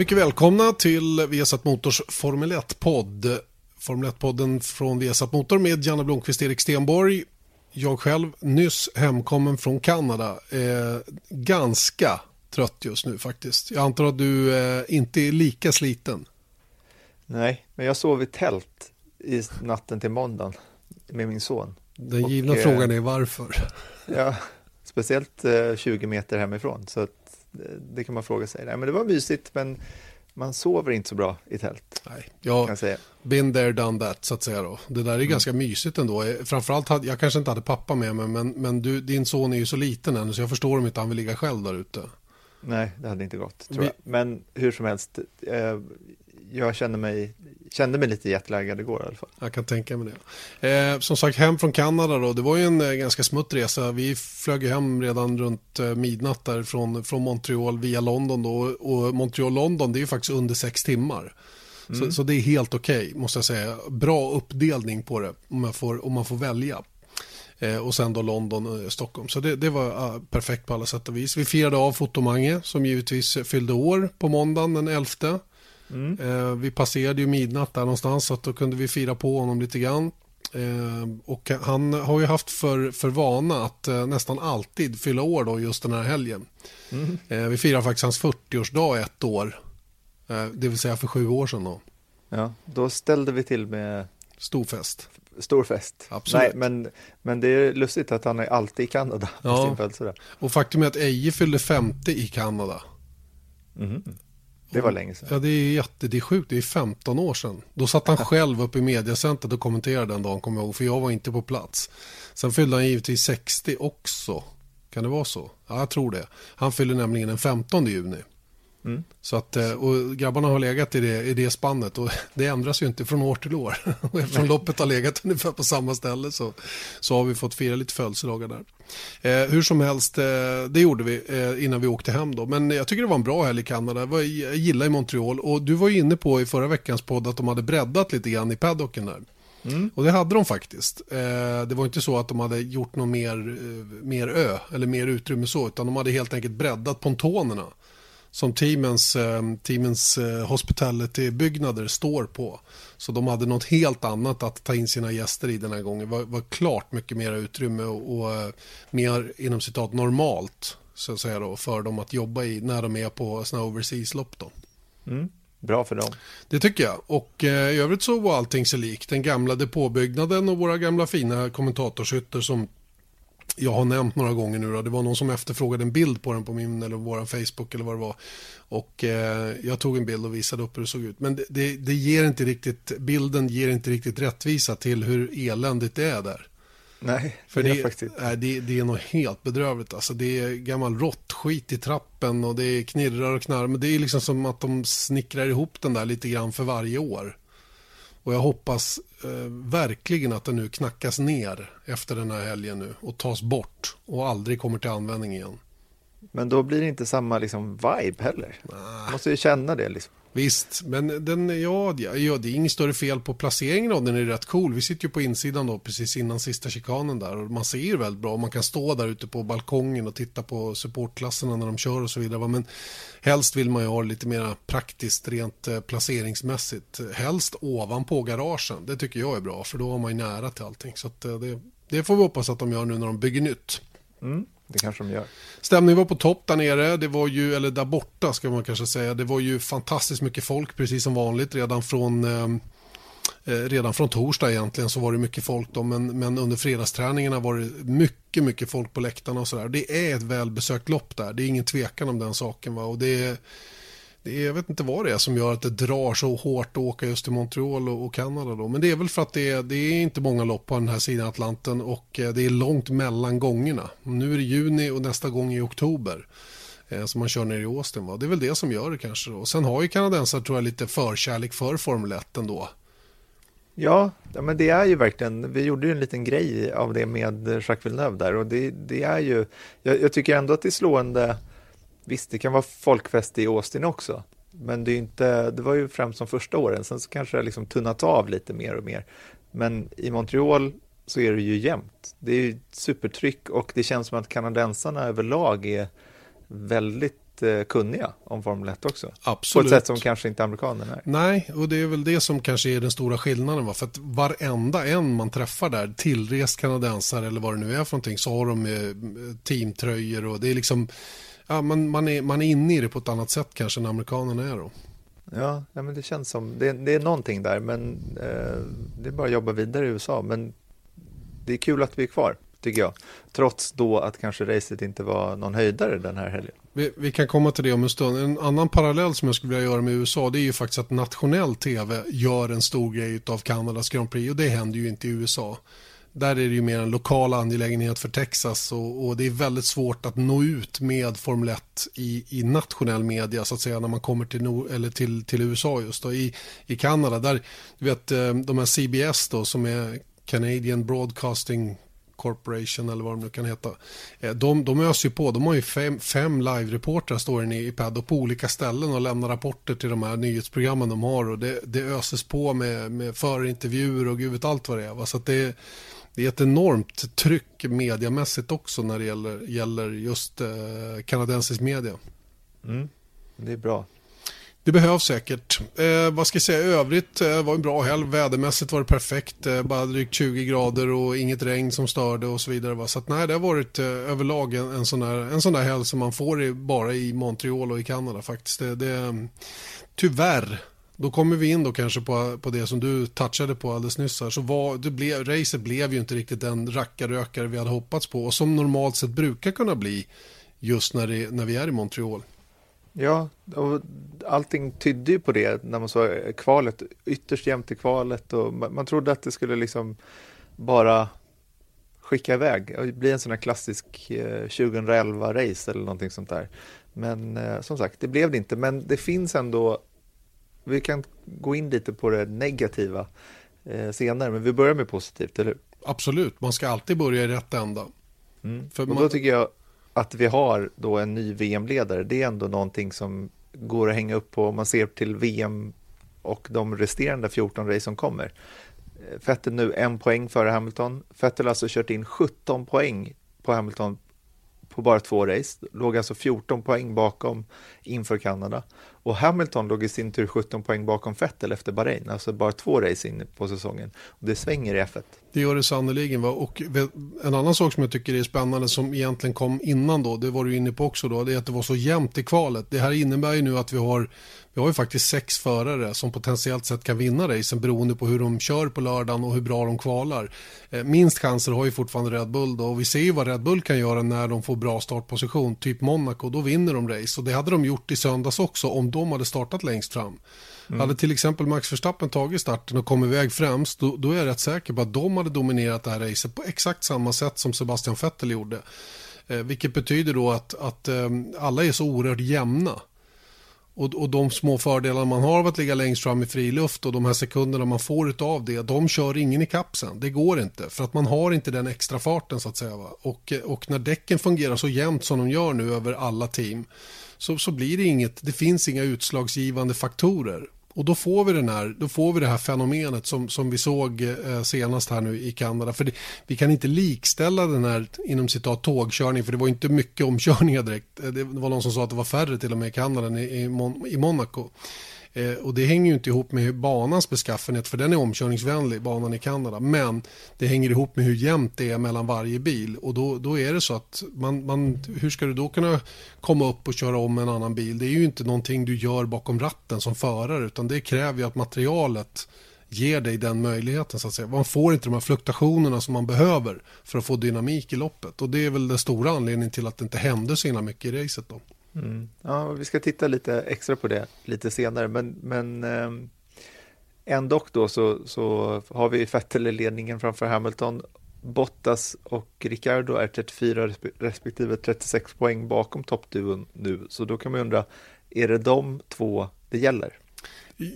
Mycket välkomna till Viasat Motors Formel 1-podd. Formel 1-podden från Viasat Motor med Janne Blomqvist, Erik Stenborg. Jag själv nyss hemkommen från Kanada. Eh, ganska trött just nu faktiskt. Jag antar att du eh, inte är lika sliten. Nej, men jag sov i tält i natten till måndagen med min son. Den givna och, eh, frågan är varför. Ja, speciellt eh, 20 meter hemifrån. Så att det kan man fråga sig. Nej, men det var mysigt, men man sover inte så bra i tält. Nej, jag har been there, done that, så att säga. Då. Det där är mm. ganska mysigt ändå. Framförallt, hade, jag kanske inte hade pappa med mig, men, men du, din son är ju så liten än, så jag förstår om inte han vill ligga själv där ute. Nej, det hade inte gått, tror Vi... jag. Men hur som helst, eh, jag känner mig kände mig lite jetlaggad igår i alla fall. Jag kan tänka mig det. Eh, som sagt, hem från Kanada då. Det var ju en eh, ganska smutt resa. Vi flög hem redan runt eh, midnatt där från, från Montreal via London då. Och Montreal-London, det är ju faktiskt under sex timmar. Mm. Så, så, det är helt okej, okay, måste jag säga. Bra uppdelning på det, om man får, om man får välja. Eh, och sen då London och Stockholm. Så det, det var uh, perfekt på alla sätt och vis. Vi firade av Fotomange som givetvis fyllde år på måndagen den 11. Mm. Eh, vi passerade ju midnatt där någonstans så att då kunde vi fira på honom lite grann. Eh, och han har ju haft för, för vana att eh, nästan alltid fylla år då just den här helgen. Mm. Eh, vi firar faktiskt hans 40-årsdag ett år. Eh, det vill säga för sju år sedan då. Ja, då ställde vi till med Stor fest. Stor fest. Absolut. Nej, men, men det är lustigt att han är alltid i Kanada ja. på sin födelsedag. Och faktum är att Eje fyllde 50 i Kanada. Mm. Det var länge sedan. Ja, det är jätte, det är sjukt. Det är 15 år sedan. Då satt han själv uppe i mediacentret och kommenterade den dagen, kommer jag ihåg, för jag var inte på plats. Sen fyllde han givetvis 60 också. Kan det vara så? Ja, jag tror det. Han fyller nämligen den 15 juni. Mm. Så att, eh, och grabbarna har legat i det, i det spannet och det ändras ju inte från år till år. Och eftersom loppet har legat ungefär på samma ställe så, så har vi fått fira lite födelsedagar där. Eh, hur som helst, eh, det gjorde vi eh, innan vi åkte hem då. Men jag tycker det var en bra helg i Kanada. Jag gillar i Montreal och du var ju inne på i förra veckans podd att de hade breddat lite grann i paddocken där. Mm. Och det hade de faktiskt. Eh, det var inte så att de hade gjort någon mer, eh, mer ö eller mer utrymme så, utan de hade helt enkelt breddat pontonerna som teamens, eh, teamens eh, hospitality-byggnader står på. Så de hade något helt annat att ta in sina gäster i den här gången. Det var, var klart mycket mer utrymme och, och eh, mer inom citat normalt så att säga då, för dem att jobba i när de är på sådana overseas-lopp. Då. Mm. Bra för dem. Det tycker jag. Och eh, i övrigt så var allting sig likt. Den gamla depåbyggnaden och våra gamla fina kommentatorshytter som jag har nämnt några gånger nu då. Det var någon som efterfrågade en bild på den på min eller vår Facebook eller vad det var. Och eh, jag tog en bild och visade upp hur det såg ut. Men det, det, det, ger inte riktigt, bilden ger inte riktigt rättvisa till hur eländigt det är där. Nej, För det, faktiskt. Är, det, det är nog helt bedrövligt. Alltså, det är gammal råttskit i trappen och det knirrar och knarrar. Men det är liksom som att de snickrar ihop den där lite grann för varje år. Och jag hoppas eh, verkligen att det nu knackas ner efter den här helgen nu och tas bort och aldrig kommer till användning igen. Men då blir det inte samma liksom, vibe heller. Man måste ju känna det. Liksom. Visst, men den, ja, ja, det är inget större fel på placeringen av den. är rätt cool. Vi sitter ju på insidan då, precis innan sista chikanen där. Och man ser ju väldigt bra. Man kan stå där ute på balkongen och titta på supportklasserna när de kör och så vidare. Men helst vill man ju ha lite mer praktiskt, rent eh, placeringsmässigt. Helst ovanpå garagen. Det tycker jag är bra, för då har man ju nära till allting. Så eh, det, det får vi hoppas att de gör nu när de bygger nytt. Mm. Det kanske de gör. Stämningen var på topp där nere, det var ju, eller där borta ska man kanske säga. Det var ju fantastiskt mycket folk, precis som vanligt, redan från eh, eh, redan från torsdag egentligen så var det mycket folk då, men, men under fredagsträningarna var det mycket, mycket folk på läktarna och sådär. Det är ett välbesökt lopp där, det är ingen tvekan om den saken va, och det är det är, jag vet inte vad det är som gör att det drar så hårt att åka just till Montreal och, och Kanada då. Men det är väl för att det är, det är inte många lopp på den här sidan Atlanten och eh, det är långt mellan gångerna. Nu är det juni och nästa gång i oktober eh, som man kör ner i Austin. Va? Det är väl det som gör det kanske. Då. Sen har ju kanadensare tror jag lite förkärlek för Formel 1 ändå. Ja, men det är ju verkligen, vi gjorde ju en liten grej av det med Jacques Villeneuve där och det, det är ju, jag, jag, tycker ändå att det är slående, visst det kan vara folkfest i Austin också, men det, är inte, det var ju främst de första åren, sen så kanske det liksom tunnat av lite mer och mer. Men i Montreal så är det ju jämnt. Det är ju supertryck och det känns som att kanadensarna överlag är väldigt Eh, kunniga om Formel 1 också. Absolut. På ett sätt som kanske inte amerikanerna är. Nej, och det är väl det som kanske är den stora skillnaden. Va? För att varenda en man träffar där, tillrest kanadensare eller vad det nu är för någonting, så har de eh, teamtröjor och det är liksom, ja, man, man, är, man är inne i det på ett annat sätt kanske än amerikanerna är då. Ja, ja men det känns som, det, det är någonting där, men eh, det är bara att jobba vidare i USA. Men det är kul att vi är kvar tycker jag. Trots då att kanske racet inte var någon höjdare den här helgen. Vi, vi, kan komma till det om en stund. En annan parallell som jag skulle vilja göra med USA det är ju faktiskt att nationell tv gör en stor grej av Kanadas Grand Prix och det händer ju inte i USA. Där är det ju mer en lokal angelägenhet för Texas och, och det är väldigt svårt att nå ut med Formel 1 i, i nationell media så att säga när man kommer till, eller till, till USA just då. I, i Kanada där, du vet eh, de här CBS då som är Canadian Broadcasting Corporation eller vad de nu kan heta. Eh, de, de öser ju på. De har ju fem, fem live-reportrar står inne i Paddock på olika ställen och lämnar rapporter till de här nyhetsprogrammen de har. Och det, det öses på med, med förintervjuer och gud vet allt vad det är. Va? Så det, det är ett enormt tryck mediamässigt också när det gäller, gäller just eh, kanadensisk media. Mm, det är bra. Det behövs säkert. Eh, vad ska jag säga, övrigt eh, var en bra helg. Vädermässigt var det perfekt. Eh, bara drygt 20 grader och inget regn som störde och så vidare. Va? Så att, nej, det har varit eh, överlag en, en, sån där, en sån där helg som man får i, bara i Montreal och i Kanada faktiskt. Det, det, tyvärr, då kommer vi in då kanske på, på det som du touchade på alldeles nyss här. Så var, det blev, racet blev ju inte riktigt den rackarökare vi hade hoppats på och som normalt sett brukar kunna bli just när, det, när vi är i Montreal. Ja, och allting tydde ju på det när man såg kvalet, ytterst jämnt i kvalet och man, man trodde att det skulle liksom bara skicka iväg och bli en sån här klassisk eh, 2011-race eller någonting sånt där. Men eh, som sagt, det blev det inte. Men det finns ändå, vi kan gå in lite på det negativa eh, senare, men vi börjar med positivt, eller hur? Absolut, man ska alltid börja i rätt ända. Mm. För och då tycker jag att vi har då en ny VM-ledare, det är ändå någonting som går att hänga upp på om man ser till VM och de resterande 14 race som kommer. Vettel nu en poäng före Hamilton. Vettel har alltså kört in 17 poäng på Hamilton på bara två race. Låg alltså 14 poäng bakom inför Kanada. Och Hamilton låg i sin tur 17 poäng bakom Vettel efter Bahrain, alltså bara två race in på säsongen. Och det svänger i F1. Det gör det sannerligen. Och en annan sak som jag tycker är spännande som egentligen kom innan då, det var du inne på också då, det är att det var så jämnt i kvalet. Det här innebär ju nu att vi har vi har ju faktiskt sex förare som potentiellt sett kan vinna racen beroende på hur de kör på lördagen och hur bra de kvalar. Eh, minst chanser har ju fortfarande Red Bull då och vi ser ju vad Red Bull kan göra när de får bra startposition, typ Monaco, då vinner de race och det hade de gjort i söndags också om de hade startat längst fram. Mm. Hade till exempel Max Verstappen tagit starten och kommit iväg främst, då, då, är jag rätt säker på att de hade dominerat det här racet på exakt samma sätt som Sebastian Vettel gjorde. Eh, vilket betyder då att, att eh, alla är så oerhört jämna. Och, och de små fördelar man har av att ligga längst fram i friluft och de här sekunderna man får av det, de kör ingen i kapsen. Det går inte, för att man har inte den extra farten så att säga. Va? Och, och när däcken fungerar så jämnt som de gör nu över alla team, så, så blir det inget, det finns inga utslagsgivande faktorer. Och då får vi, den här, då får vi det här fenomenet som, som vi såg eh, senast här nu i Kanada. För det, vi kan inte likställa den här inom citat tågkörning för det var inte mycket omkörningar direkt. Eh, det var någon som sa att det var färre till och med i Kanada än i, i, Mon i Monaco. Eh, och det hänger ju inte ihop med banans beskaffenhet för den är omkörningsvänlig, banan i Kanada. Men det hänger ihop med hur jämnt det är mellan varje bil. Och då, då är det så att man, man, hur ska du då kunna komma upp och köra om en annan bil? Det är ju inte någonting du gör bakom ratten som förare utan det kräver ju att materialet ger dig den möjligheten. så att säga. Man får inte de här fluktuationerna som man behöver för att få dynamik i loppet. Och Det är väl den stora anledningen till att det inte hände så himla mycket i racet. Då. Mm. Ja, vi ska titta lite extra på det lite senare, men, men eh, ändå då så, så har vi Vettel i ledningen framför Hamilton. Bottas och Ricciardo är 34 respektive 36 poäng bakom toppduon nu, så då kan man undra, är det de två det gäller?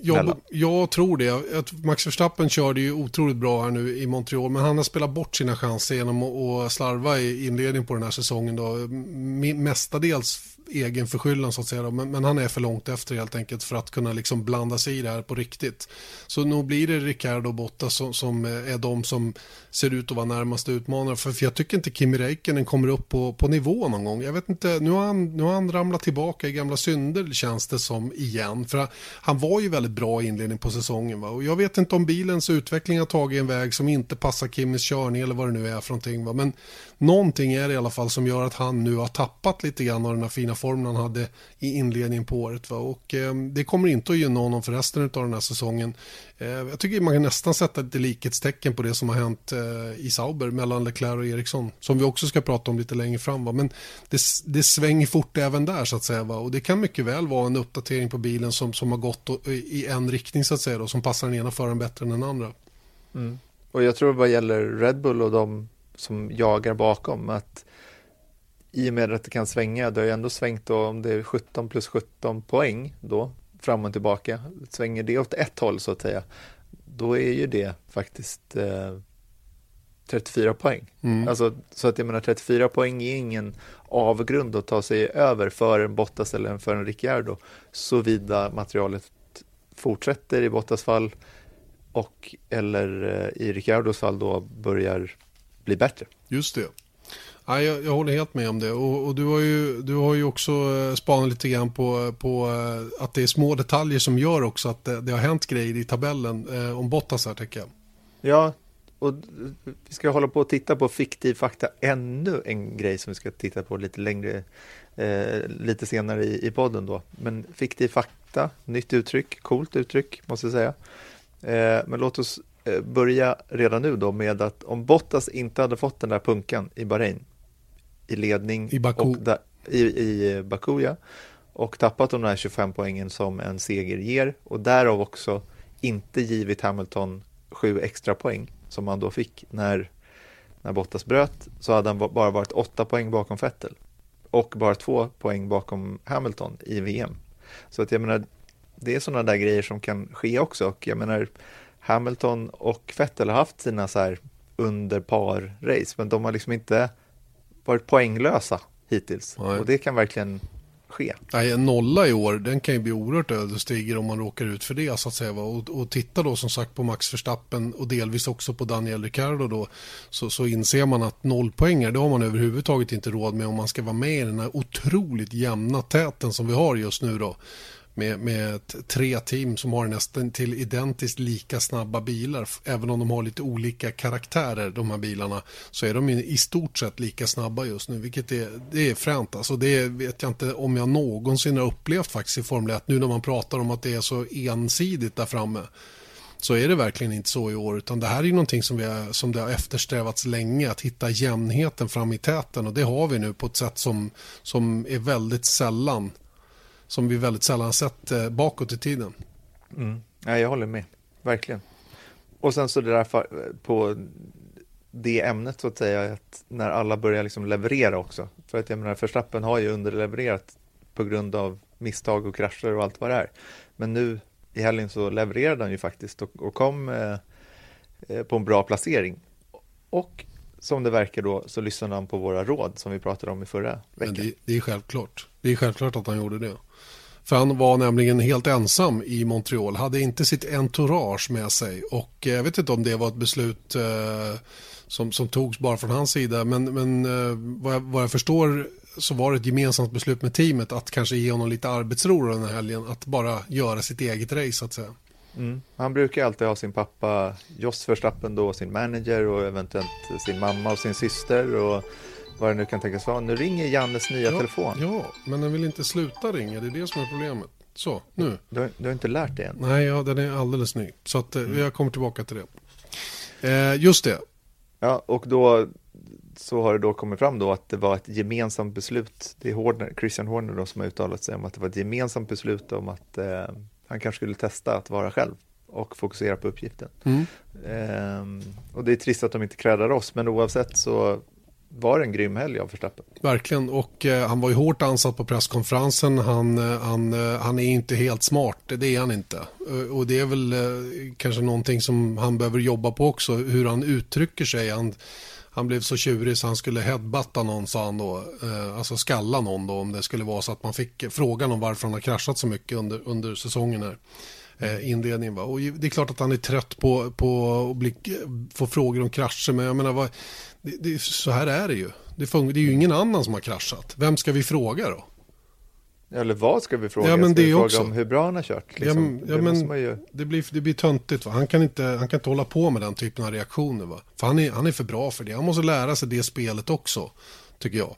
Jag, jag, tror det. Max Verstappen körde ju otroligt bra här nu i Montreal, men han har spelat bort sina chanser genom att slarva i inledningen på den här säsongen. Då. Mestadels egen förskyllan så att säga. Men, men, han är för långt efter helt enkelt för att kunna liksom blanda sig i det här på riktigt. Så nog blir det Ricardo och Bottas som, som, eh, är de som ser ut att vara närmaste utmanare. För, för jag tycker inte Kimi Räikkönen kommer upp på, på nivå någon gång. Jag vet inte, nu har, han, nu har han ramlat tillbaka i gamla synder känns det som igen. För han var ju väldigt bra i inledningen på säsongen. Va? Och jag vet inte om bilens utveckling har tagit en väg som inte passar Kimis körning eller vad det nu är för någonting. Va? Men någonting är det i alla fall som gör att han nu har tappat lite grann av den här fina formen han hade i inledningen på året. Va? Och eh, det kommer inte att gynna honom för resten av den här säsongen. Eh, jag tycker man kan nästan sätta lite likhetstecken på det som har hänt eh, i Sauber mellan Leclerc och Eriksson. Som vi också ska prata om lite längre fram. Va? Men det, det svänger fort även där så att säga. Va? Och det kan mycket väl vara en uppdatering på bilen som, som har gått i en riktning så att säga. Då, som passar den ena föraren bättre än den andra. Mm. Och jag tror vad gäller Red Bull och de som jagar bakom att i och med att det kan svänga, det har ju ändå svängt då, om det är 17 plus 17 poäng då, fram och tillbaka, svänger det åt ett håll så att säga, då är ju det faktiskt eh, 34 poäng. Mm. Alltså, så att jag menar 34 poäng är ingen avgrund att ta sig över för en Bottas eller för en Ricciardo, såvida materialet fortsätter i Bottas fall och eller eh, i Ricciardos fall då börjar bli bättre. Just det. Ja, jag, jag håller helt med om det. Och, och, du, har ju, du har ju också eh, spanat lite grann på, på eh, att det är små detaljer som gör också att det, det har hänt grejer i tabellen eh, om Bottas här, tycker jag. Ja, och vi ska hålla på att titta på fiktiv fakta. Ännu en grej som vi ska titta på lite längre, eh, lite senare i, i podden då. Men fiktiv fakta, nytt uttryck, coolt uttryck måste jag säga. Eh, men låt oss börja redan nu då med att om Bottas inte hade fått den där punkan i Bahrain i ledning i Baku, och där, i, i Baku ja, och tappat de där 25 poängen som en seger ger och därav också inte givit Hamilton sju extra poäng som han då fick när, när Bottas bröt så hade han bara varit åtta poäng bakom Vettel och bara två poäng bakom Hamilton i VM. Så att jag menar, det är sådana där grejer som kan ske också och jag menar Hamilton och Vettel har haft sina så här under par-race, men de har liksom inte varit poänglösa hittills. Nej. Och det kan verkligen ske. Nej, en nolla i år, den kan ju bli oerhört ödesdiger om man råkar ut för det så att säga. Och, och titta då som sagt på Max Verstappen och delvis också på Daniel Ricciardo då så, så inser man att nollpoängare det har man överhuvudtaget inte råd med om man ska vara med i den här otroligt jämna täten som vi har just nu då med, med tre team som har nästan till identiskt lika snabba bilar. Även om de har lite olika karaktärer, de här bilarna, så är de i stort sett lika snabba just nu, vilket är, det är fränt. Alltså, det vet jag inte om jag någonsin har upplevt faktiskt i Formel 1, nu när man pratar om att det är så ensidigt där framme så är det verkligen inte så i år. Utan det här är någonting som, vi har, som det har eftersträvats länge. Att hitta jämnheten fram i täten. Och det har vi nu på ett sätt som, som är väldigt sällan som vi väldigt sällan sett eh, bakåt i tiden. Mm. Ja, jag håller med, verkligen. Och sen så det där på det ämnet så att säga, att när alla börjar liksom leverera också. För att jag menar, Verstappen har ju underlevererat på grund av misstag och krascher och allt vad det är. Men nu i helgen så levererade han ju faktiskt och, och kom eh, eh på en bra placering. Och som det verkar då så lyssnade han på våra råd som vi pratade om i förra veckan. Det, det, är självklart. Det är självklart att han gjorde det. För han var nämligen helt ensam i Montreal, hade inte sitt entourage med sig och eh, jag vet inte om det var ett beslut eh, som, som togs bara från hans sida men, men eh, vad, jag, vad jag förstår så var det ett gemensamt beslut med teamet att kanske ge honom lite arbetsro den här helgen, att bara göra sitt eget race så att säga. Mm. Han brukar alltid ha sin pappa Jos Verstappen då, sin manager och eventuellt sin mamma och sin syster och vad det nu kan tänkas vara. Nu ringer Jannes nya ja, telefon. Ja, men den vill inte sluta ringa. Det är det som är problemet. Så, nu. Du du har inte lärt dig än? Nej, ja, den är alldeles ny. Så att, eh, mm. jag kommer tillbaka till det. Eh, just det. Ja, och då så har det då kommit fram då att det var ett gemensamt beslut. Det är Horner, Christian Horner då som har uttalat sig om att det var ett gemensamt beslut om att eh, han kanske skulle testa att vara själv och fokusera på uppgiften. Mm. Eh, och det är trist att de inte kräddar oss, men oavsett så var det en grym helg av Verstappen. Verkligen, och eh, han var ju hårt ansatt på presskonferensen. Han, eh, han, eh, han är inte helt smart, det är han inte. Eh, och det är väl eh, kanske någonting som han behöver jobba på också, hur han uttrycker sig. Han, han blev så tjurig så han skulle headbatta någon, sa han då. Eh, alltså skalla någon då, om det skulle vara så att man fick frågan om varför han har kraschat så mycket under, under säsongen här. Eh, inledningen. Va? Och det är klart att han är trött på, på att bli, få frågor om krascher, men jag menar, vad, det, det, så här är det ju. Det, det är ju ingen annan som har kraschat. Vem ska vi fråga då? Eller vad ska vi fråga? Ja, men ska det vi fråga också. om hur bra han har kört? Liksom? Ja, ja, det, men ju... det, blir, det blir töntigt. Va? Han, kan inte, han kan inte hålla på med den typen av reaktioner. Va? För han är, han är för bra för det. Han måste lära sig det spelet också, tycker jag.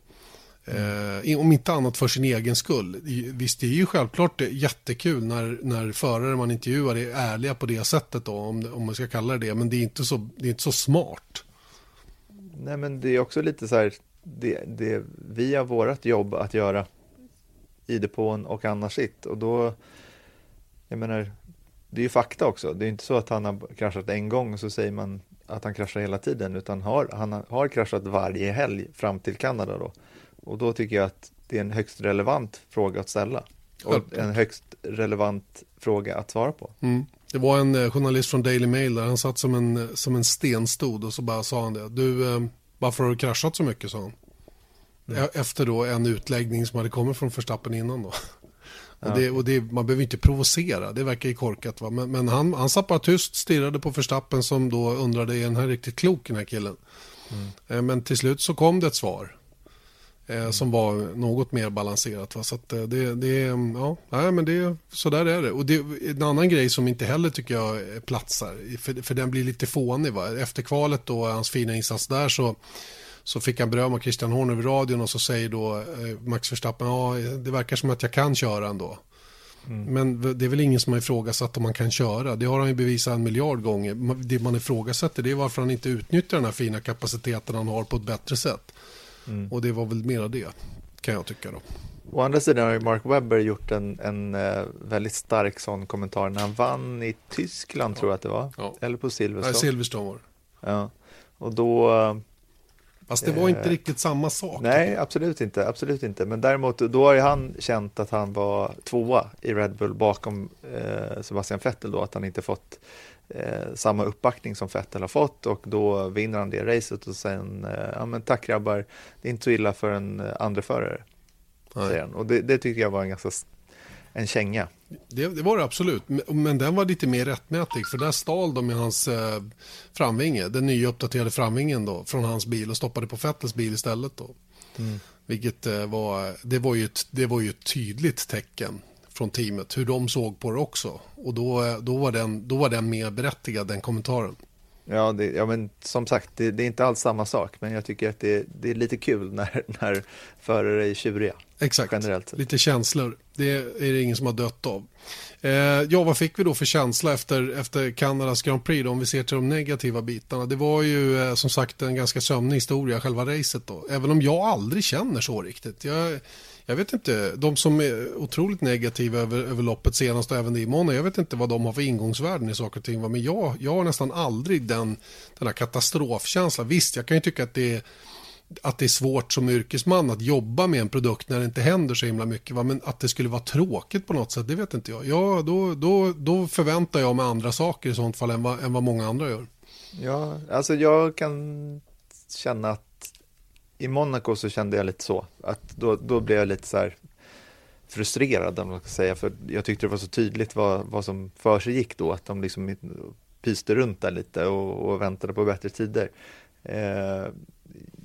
Eh, om inte annat för sin egen skull. Visst, det är ju självklart jättekul när, när förare man intervjuar är ärliga på det sättet, då, om, om man ska kalla det det. Men det är inte så, det är inte så smart. Nej, men det är också lite så här, det, det, vi har vårt jobb att göra i depån och annars sitt. Och då, jag menar, det är ju fakta också. Det är inte så att han har kraschat en gång och så säger man att han kraschar hela tiden, utan har, han har kraschat varje helg fram till Kanada då. Och då tycker jag att det är en högst relevant fråga att ställa. Och en högst relevant fråga att svara på. Mm. Det var en eh, journalist från Daily Mail där han satt som en, eh, som en stenstod och så bara sa han det. Du, eh, varför har du kraschat så mycket, sa han. Mm. E-, efter då en utläggning som hade kommit från Förstappen innan då. Ja. Och det, och det, man behöver inte provocera, det verkar ju korkat. Va? Men, men han, han satt bara tyst, stirrade på Förstappen som då undrade, är den här riktigt klok den här killen? Mm. Men till slut så kom det ett svar eh, som var något mer balanserat. Va? Så att, eh, det, det, ja, nej, men det, så där är det. Och det, en annan grej som inte heller tycker jag platsar, för, för den blir lite fånig. Va? Efter kvalet då, hans fina insats där så så fick han beröm av Christian Horner vid radion och så säger då eh, Max Verstappen, ja det verkar som att jag kan köra ändå. Mm. Men det är väl ingen som har ifrågasatt om man kan köra. Det har han ju bevisat en miljard gånger. Det man ifrågasätter det är varför han inte utnyttjar den här fina kapaciteten han har på ett bättre sätt. Mm. Och det var väl mera det, kan jag tycka då. Å andra sidan har ju Mark Webber gjort en, en uh, väldigt stark sån kommentar när han vann i Tyskland, ja. tror jag att det var. Ja. Eller på Silverstone. Nej, Silverstone var det. Ja, och då... Uh, Fast det var inte eh, riktigt samma sak. Nej, absolut inte, absolut inte. Men däremot, då har ju han känt att han var tvåa i Red Bull bakom eh, Sebastian Vettel då, att han inte fått eh, samma uppbackning som Vettel har fått och då vinner han det racet och sen, eh, ja men tack grabbar, det är inte så illa för en eh, andra förare. Säger han. Och det, det tycker jag var en ganska en känga. Det, det, var det absolut, men den var lite mer rättmätig för där stal de med hans eh, framvinge, den nya uppdaterade framvingen då, från hans bil och stoppade på Fettels bil istället då. Mm. Vilket eh, var, det var, ju ett, det var ju ett tydligt tecken från teamet, hur de såg på det också. Och då, eh, då, var, den, då var den mer berättigad, den kommentaren. Ja, det, ja men som sagt, det, det, är inte alls samma sak, men jag tycker att det, det är lite kul när, när förare är tjuriga. Exakt, generellt. lite känslor. Det är det ingen som har dött av. Eh, ja, vad fick vi då för känsla efter, efter Kanadas Grand Prix då, om vi ser till de negativa bitarna? Det var ju eh, som sagt en ganska sömnig historia, själva racet då. Även om jag aldrig känner så riktigt. Jag, jag vet inte, de som är otroligt negativa över, över loppet senast och även i måndag, jag vet inte vad de har för ingångsvärden i saker och ting. Men jag, jag har nästan aldrig den, den här katastrofkänslan. Visst, jag kan ju tycka att det är att det är svårt som yrkesman att jobba med en produkt när det inte händer så himla mycket. Va? Men att det skulle vara tråkigt på något sätt, det vet inte jag. Ja, då, då, då förväntar jag mig andra saker i sånt fall än vad, än vad många andra gör. Ja, alltså jag kan känna att i Monaco så kände jag lite så. Att då, då blev jag lite så här frustrerad, om man ska säga. För jag tyckte det var så tydligt vad, vad som för sig gick då. Att de liksom pyste runt där lite och, och väntade på bättre tider. Eh,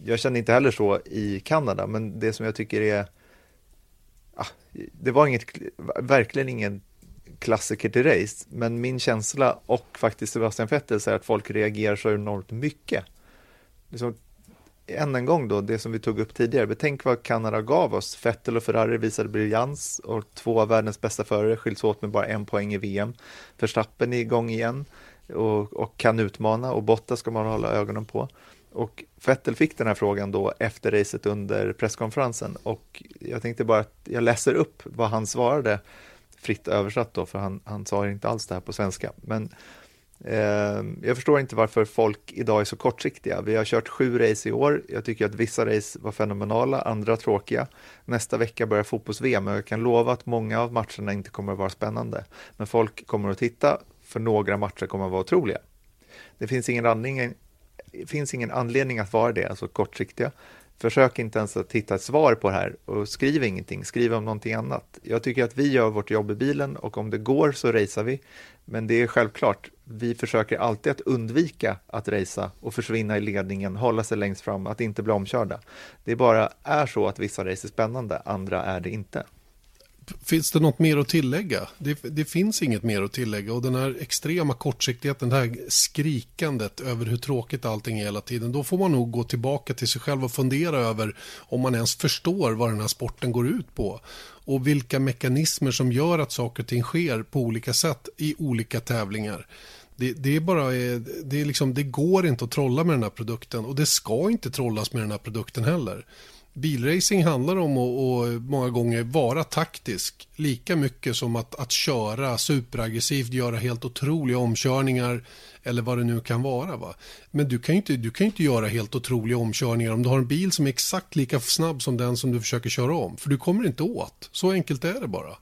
jag kände inte heller så i Kanada, men det som jag tycker är ah, det var inget, verkligen ingen klassiker till race, men min känsla och faktiskt Sebastian Vettel är att folk reagerar så enormt mycket. Liksom, än en gång då, det som vi tog upp tidigare, betänk vad Kanada gav oss. Vettel och Ferrari visade briljans och två av världens bästa förare skiljs åt med bara en poäng i VM. Verstappen är igång igen och, och kan utmana och Bottas ska man hålla ögonen på. Och Vettel fick den här frågan då efter racet under presskonferensen och jag tänkte bara att jag läser upp vad han svarade fritt översatt då, för han, han sa inte alls det här på svenska. Men Ehm, jag förstår inte varför folk idag är så kortsiktiga. Vi har kört sju race i år. Jag tycker att vissa race var fenomenala, andra tråkiga. Nästa vecka börjar fotbolls-VM och jag kan lova att många av matcherna inte kommer att vara spännande. Men folk kommer att titta, för några matcher kommer att vara otroliga. Det finns ingen anledning, finns ingen anledning att vara det, alltså kortsiktiga. Försök inte ens att hitta ett svar på det här och skriv ingenting, skriv om någonting annat. Jag tycker att vi gör vårt jobb i bilen och om det går så racear vi. Men det är självklart, vi försöker alltid att undvika att racea och försvinna i ledningen, hålla sig längst fram, att inte bli omkörda. Det bara är så att vissa race är spännande, andra är det inte. Finns det något mer att tillägga? Det, det, finns inget mer att tillägga och den här extrema kortsiktigheten, det här skrikandet över hur tråkigt allting är hela tiden, då får man nog gå tillbaka till sig själv och fundera över om man ens förstår vad den här sporten går ut på och vilka mekanismer som gör att saker och ting sker på olika sätt i olika tävlingar. Det, det, är bara, eh, det, är liksom, det går inte att trolla med den här produkten och det ska inte trollas med den här produkten heller bilracing handlar om att, många gånger vara taktisk lika mycket som att, att köra superaggressivt, göra helt otroliga omkörningar eller vad det nu kan vara. Va? Men du kan, ju inte, du kan inte göra helt otroliga omkörningar om du har en bil som är exakt lika snabb som den som du försöker köra om. För du kommer inte åt. Så enkelt är det bara.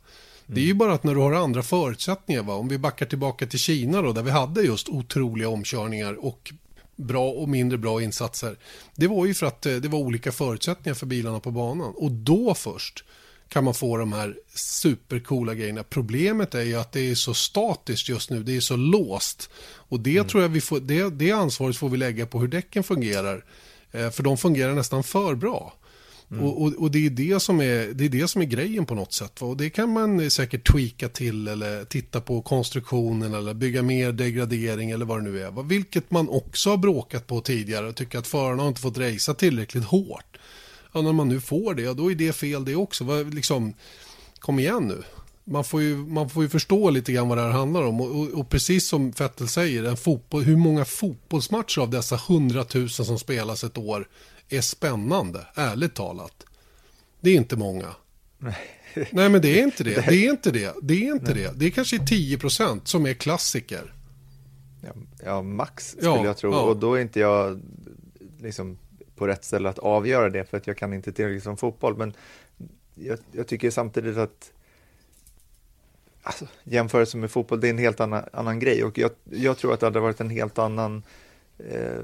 Det är ju bara att när du har andra förutsättningar, va? om vi backar tillbaka till Kina då, där vi hade just otroliga omkörningar och bra och mindre bra insatser. Det var ju för att eh, det var olika förutsättningar för bilarna på banan och då först kan man få de här supercoola grejerna. Problemet är ju att det är så statiskt just nu, det är så låst. Och det mm. tror jag vi får, det, det ansvaret får vi lägga på hur däcken fungerar. Eh, för de fungerar nästan för bra. Mm. Och, och, och, det, är det, som är, det är det som är grejen på något sätt. Va? Och det kan man eh, säkert tweaka till eller titta på konstruktionen eller bygga mer degradering eller vad det nu är. Va? Vilket man också har bråkat på tidigare och tycker att förarna har inte fått racea tillräckligt hårt. Ja, när man nu får det, då är det fel det också. Va? Liksom, kom igen nu. Man får, ju, man får ju förstå lite grann vad det här handlar om. Och, och, och precis som Fettel säger, en fotboll, hur många fotbollsmatcher av dessa hundratusen som spelas ett år är spännande, ärligt talat. Det är inte många. Nej. Nej, men det är inte det. Det är inte det. Det är inte Nej. det. Det är kanske 10% som är klassiker. Ja, ja max skulle ja, jag tro. Ja. Och då är inte jag liksom på rätt ställe att avgöra det för att jag kan inte tillräckligt som fotboll. Men jag, jag tycker samtidigt att alltså, jämförelse med fotboll, det är en helt annan, annan grej. Och jag, jag tror att det hade varit en helt annan eh,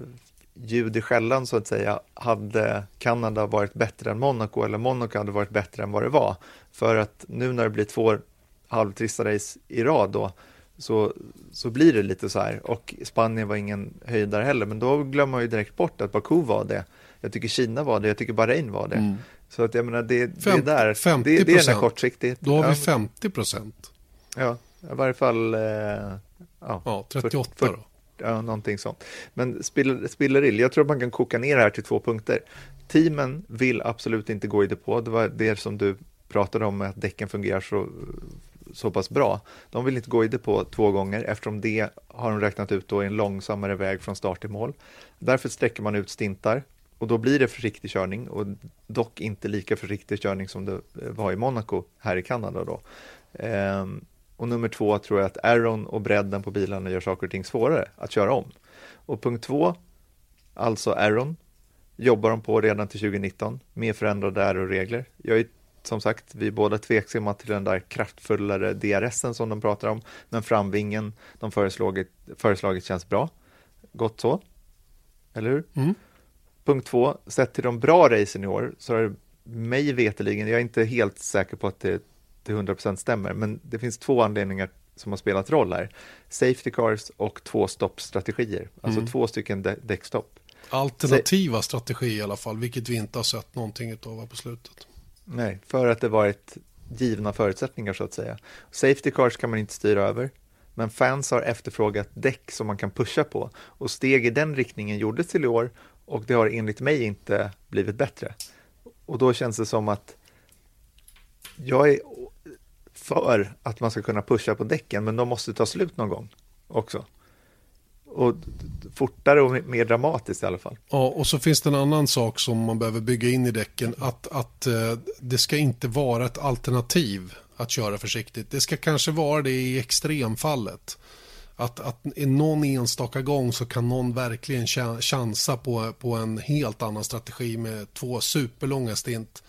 ljud i skällan så att säga, hade Kanada varit bättre än Monaco eller Monaco hade varit bättre än vad det var. För att nu när det blir två halvtrista race i rad då, så, så blir det lite så här. Och Spanien var ingen höjdare heller, men då glömmer man ju direkt bort att Baku var det. Jag tycker Kina var det, jag tycker Bahrain var det. Mm. Så att jag menar, det, 50, det är där, 50 det, det är den här kortsiktigheten. Då har vi 50 procent. Ja, i varje fall eh, ja, ja, 38 för, för, då ja, någonting sånt. Men spillerill, jag tror att man kan koka ner det här till två punkter. Teamen vill absolut inte gå i depå, det var det som du pratade om, att däcken fungerar så, så pass bra. De vill inte gå i depå två gånger eftersom det har de räknat ut då är en långsammare väg från start till mål. Därför sträcker man ut stintar och då blir det försiktig körning och dock inte lika försiktig körning som det var i Monaco här i Kanada då. Ehm, och nummer två tror jag att Aeron och bredden på bilarna gör saker och ting svårare att köra om. Och punkt två, alltså Aeron, jobbar de på redan till 2019 med förändrade aeroregler. Jag är som sagt, vi är båda tveksamma till den där kraftfullare DRSen som de pratar om, men framvingen de föreslagit, föreslagit känns bra. Gott så, eller hur? Mm. Punkt två, sett till de bra racen i år så är det mig veteligen, jag är inte helt säker på att det till 100% stämmer, men det finns två anledningar som har spelat roll här. Safety cars och två stoppstrategier, alltså mm. två stycken däckstopp. Alternativa Sa strategier i alla fall, vilket vi inte har sett någonting av på slutet. Nej, för att det varit givna förutsättningar så att säga. Safety cars kan man inte styra över, men fans har efterfrågat däck som man kan pusha på och steg i den riktningen gjordes till i år och det har enligt mig inte blivit bättre. Och då känns det som att jag är för att man ska kunna pusha på däcken, men de måste ta slut någon gång också. och fortare och mer dramatiskt i alla fall. Ja, och så finns det en annan sak som man behöver bygga in i däcken. Att, att eh, det ska inte vara ett alternativ att köra försiktigt. Det ska kanske vara det i extremfallet. Att, att i någon enstaka gång så kan någon verkligen chansa på, på en helt annan strategi med två superlånga stint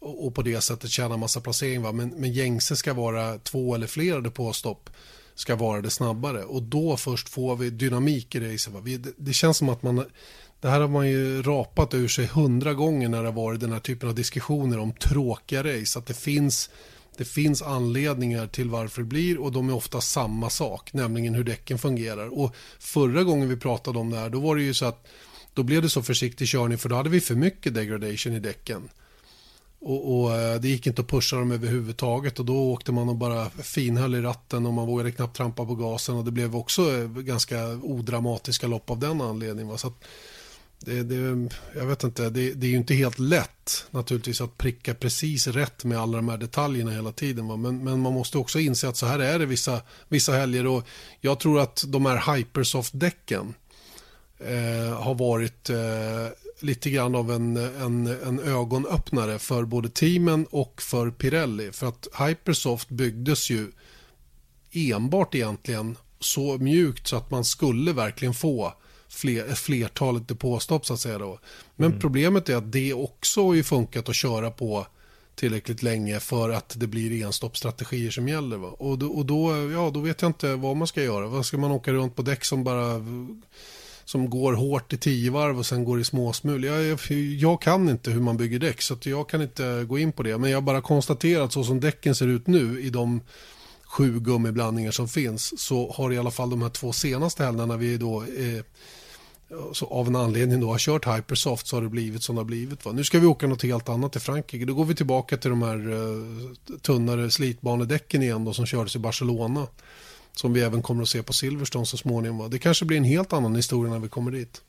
och, på det sättet tjäna massa placering. Va? Men, men gängse ska vara två eller fler depåstopp ska vara det snabbare och då först får vi dynamik i racet. Det, det känns som att man det här har man ju rapat ur sig hundra gånger när det har varit den här typen av diskussioner om tråkiga race. Att det finns det finns anledningar till varför det blir och de är ofta samma sak, nämligen hur däcken fungerar. Och förra gången vi pratade om det här, då var det ju så att då blev det så försiktig körning för då hade vi för mycket degradation i däcken. Och, och, eh, det gick inte att pusha dem överhuvudtaget och då åkte man och bara finhöll i ratten och man vågade knappt trampa på gasen och det blev också eh, ganska odramatiska lopp av den anledningen. Så att, det, det, jag vet inte, det, det, är ju inte helt lätt naturligtvis att pricka precis rätt med alla de här detaljerna hela tiden. Va? Men, men man måste också inse att så här är det vissa, vissa helger och jag tror att de här Hypersoft-däcken eh, har varit eh, lite grann av en, en, en ögonöppnare för både teamen och för Pirelli. För att Hypersoft byggdes ju enbart egentligen så mjukt så att man skulle verkligen få fler, flertalet depåstopp så att säga då. Men mm. problemet är att det också har ju funkat att köra på tillräckligt länge för att det blir enstoppstrategier som gäller. Va? Och, då, och då, ja, då vet jag inte vad man ska göra. Vad ska man åka runt på däck som bara som går hårt i tio varv och sen går i småsmul. Jag, jag, jag, kan inte hur man bygger däck så jag kan inte gå in på det. Men jag bara konstaterar att så som däcken ser ut nu i de sju gummiblandningar som finns så har i alla fall de här två senaste helgerna när vi då eh, så av en anledning då har kört Hypersoft så har det blivit som det har blivit. Va? Nu ska vi åka något helt annat i Frankrike. Då går vi tillbaka till de här eh, tunnare slitbanedäcken igen då, som kördes i Barcelona. Som vi även kommer att se på Silverstone så småningom. Va? Det kanske blir en helt annan historia när vi kommer dit.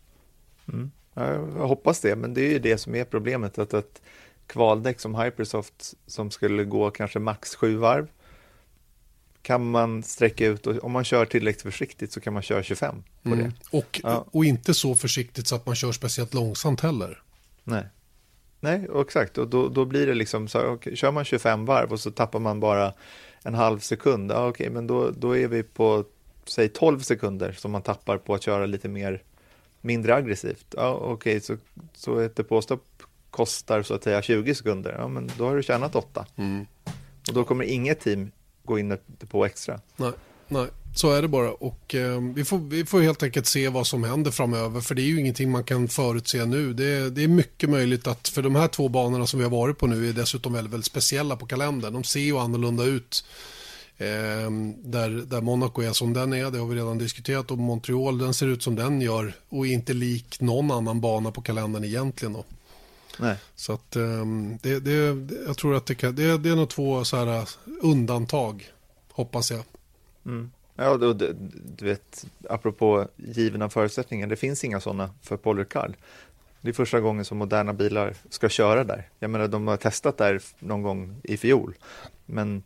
Mm. Jag hoppas det, men det är ju det som är problemet. Att ett kvaldäck som Hypersoft som skulle gå kanske max sju varv kan man sträcka ut och om man kör tillräckligt försiktigt så kan man köra 25 på mm. det. Och, ja. och inte så försiktigt så att man kör speciellt långsamt heller. Nej, Nej exakt. Och då, då blir det liksom så okay, kör man 25 varv och så tappar man bara en halv sekund. Ja, okej, men då, då är vi på säg 12 sekunder som man tappar på att köra lite mer mindre aggressivt. Ja, okej, så, så ett depåstopp kostar så att säga 20 sekunder. Ja, men då har du tjänat 8. Mm. Och då kommer inget team gå in på extra. Nej, nej. Så är det bara och eh, vi, får, vi får helt enkelt se vad som händer framöver för det är ju ingenting man kan förutse nu. Det är, det är mycket möjligt att för de här två banorna som vi har varit på nu är dessutom väldigt, väldigt speciella på kalendern. De ser ju annorlunda ut. Eh, där, där Monaco är som den är, det har vi redan diskuterat och Montreal den ser ut som den gör och är inte lik någon annan bana på kalendern egentligen. Då. Nej. Så att um, det, det, jag tror att det, kan, det, det är nog två så här undantag, hoppas jag. Mm. Ja, du, du vet, apropå givna förutsättningar, det finns inga sådana för Paul Det är första gången som moderna bilar ska köra där. Jag menar, de har testat där någon gång i fjol, men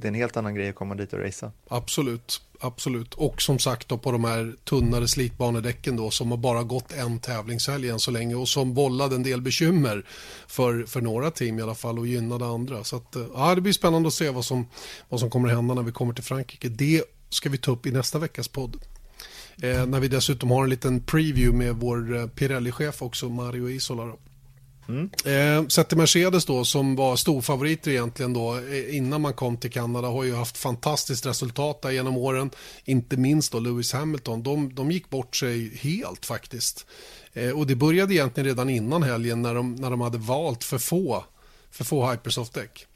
det är en helt annan grej att komma dit och racea. Absolut, absolut. Och som sagt då på de här tunnare slitbanedäcken då som har bara gått en tävlingshelg än så länge och som vållade en del bekymmer för, för några team i alla fall och gynnade andra. Så att, eh, ja, det blir spännande att se vad som, vad som kommer hända när vi kommer till Frankrike. Det ska vi ta upp i nästa veckas podd. Eh, när vi dessutom har en liten preview med vår eh, Pirelli-chef också, Mario Isola. Mm. Eh, sett till Mercedes då som var storfavoriter egentligen då eh, innan man kom till Kanada har ju haft fantastiskt resultat där genom åren. Inte minst då Lewis Hamilton. De, de gick bort sig helt faktiskt. Eh, och det började egentligen redan innan helgen när de, när de hade valt för få, för få Hypersoft-däck.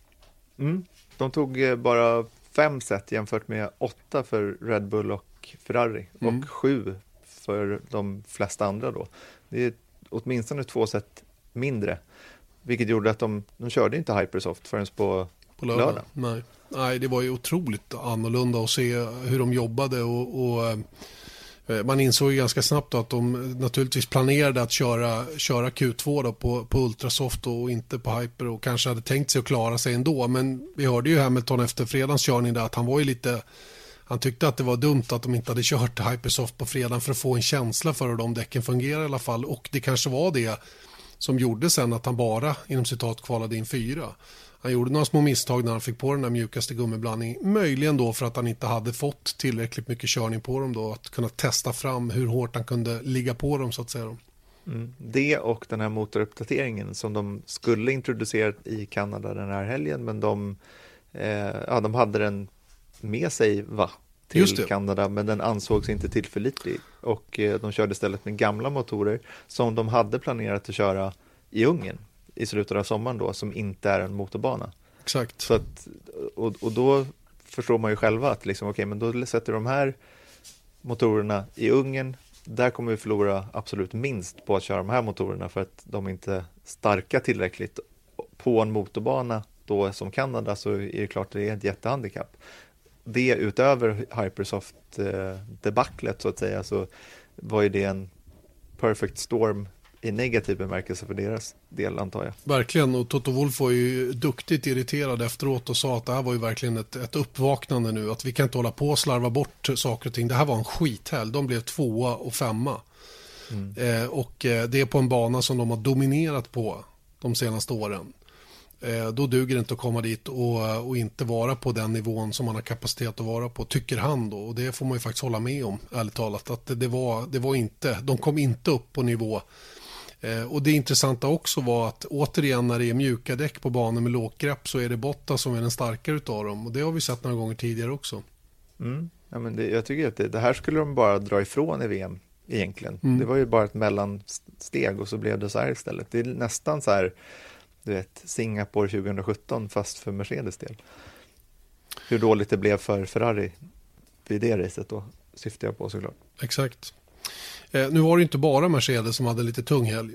Mm. De tog eh, bara fem set jämfört med åtta för Red Bull och Ferrari mm. och sju för de flesta andra då. Det är åtminstone två set mindre. Vilket gjorde att de, de körde inte Hypersoft förrän på, på lördag. lördag. Nej. Nej, det var ju otroligt annorlunda att se hur de jobbade och, och eh, man insåg ju ganska snabbt att de naturligtvis planerade att köra, köra Q2 då på, på Ultrasoft och inte på Hyper och kanske hade tänkt sig att klara sig ändå. Men vi hörde ju Hamilton efter fredagens körning där att han var ju lite han tyckte att det var dumt att de inte hade kört Hypersoft på fredagen för att få en känsla för hur de däcken fungerar i alla fall. Och det kanske var det som gjorde sen att han bara, inom citat, kvalade in fyra. Han gjorde några små misstag när han fick på den där mjukaste gummiblandningen. Möjligen då för att han inte hade fått tillräckligt mycket körning på dem då. Att kunna testa fram hur hårt han kunde ligga på dem så att säga. Mm. Det och den här motoruppdateringen som de skulle introducera i Kanada den här helgen men de, eh, ja, de hade den med sig va? Till Kanada men den ansågs inte tillförlitlig och eh, de körde istället med gamla motorer som de hade planerat att köra i Ungern i slutet av sommaren då som inte är en motorbana. Exakt. Så att, och, och då förstår man ju själva att liksom, okay, men då sätter de här motorerna i Ungern där kommer vi förlora absolut minst på att köra de här motorerna för att de är inte starka tillräckligt på en motorbana då som Kanada så är det klart det är ett jättehandikapp. Det utöver Hypersoft eh, debaclet så att säga så var ju det en perfect storm i negativ bemärkelse för deras del antar jag. Verkligen och Toto Wolf var ju duktigt irriterad efteråt och sa att det här var ju verkligen ett, ett uppvaknande nu. Att vi kan inte hålla på och slarva bort saker och ting. Det här var en skithelg. De blev tvåa och femma. Mm. Eh, och eh, det är på en bana som de har dominerat på de senaste åren. Eh, då duger det inte att komma dit och, och inte vara på den nivån som man har kapacitet att vara på, tycker han då. Och det får man ju faktiskt hålla med om, ärligt talat. Att det, var, det var inte, de kom inte upp på nivå Eh, och det intressanta också var att återigen när det är mjuka däck på banor med lågt grepp så är det Botta som är den starkare utav dem. Och det har vi sett några gånger tidigare också. Mm. Ja, men det, jag tycker att det, det, här skulle de bara dra ifrån i VM egentligen. Mm. Det var ju bara ett mellansteg och så blev det så här istället. Det är nästan så här, du vet, Singapore 2017 fast för Mercedes del. Hur dåligt det blev för Ferrari vid det racet då syftar jag på såklart. Exakt. Eh, nu var det inte bara Mercedes som hade lite tung helg.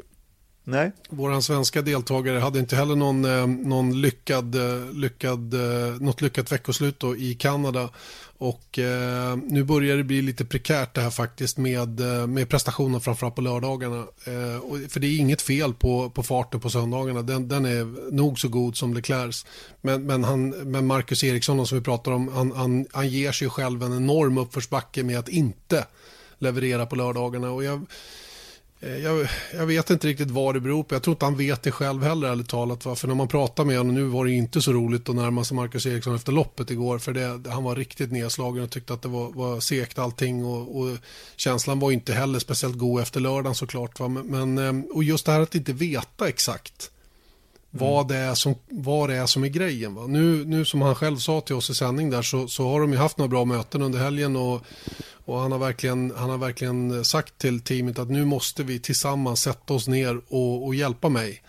Nej. Våran svenska deltagare hade inte heller någon, eh, någon lyckad, eh, lyckad, eh, något lyckat veckoslut då i Kanada. Och eh, nu börjar det bli lite prekärt det här faktiskt med, med prestationen framförallt på lördagarna. Eh, och, för det är inget fel på, på farten på söndagarna. Den, den är nog så god som Leclercs. Men, men, han, men Marcus Eriksson som vi pratar om, han, han, han ger sig själv en enorm uppförsbacke med att inte leverera på lördagarna. Och jag, jag, jag, vet inte riktigt vad det beror på. Jag tror inte han vet det själv heller ärligt talat. Va? För när man pratar med honom, nu var det inte så roligt att närma sig Marcus Eriksson efter loppet igår. För det, han var riktigt nedslagen och tyckte att det var, var segt allting. Och, och känslan var inte heller speciellt god efter lördagen såklart. Va? Men, eh, och just det här att inte veta exakt vad, det är som, vad det är som är grejen. Va? Nu, nu som han själv sa till oss i sändning där så, så har de ju haft några bra möten under helgen och, och han, har verkligen, han har verkligen sagt till teamet att nu måste vi tillsammans sätta oss ner och, och hjälpa mig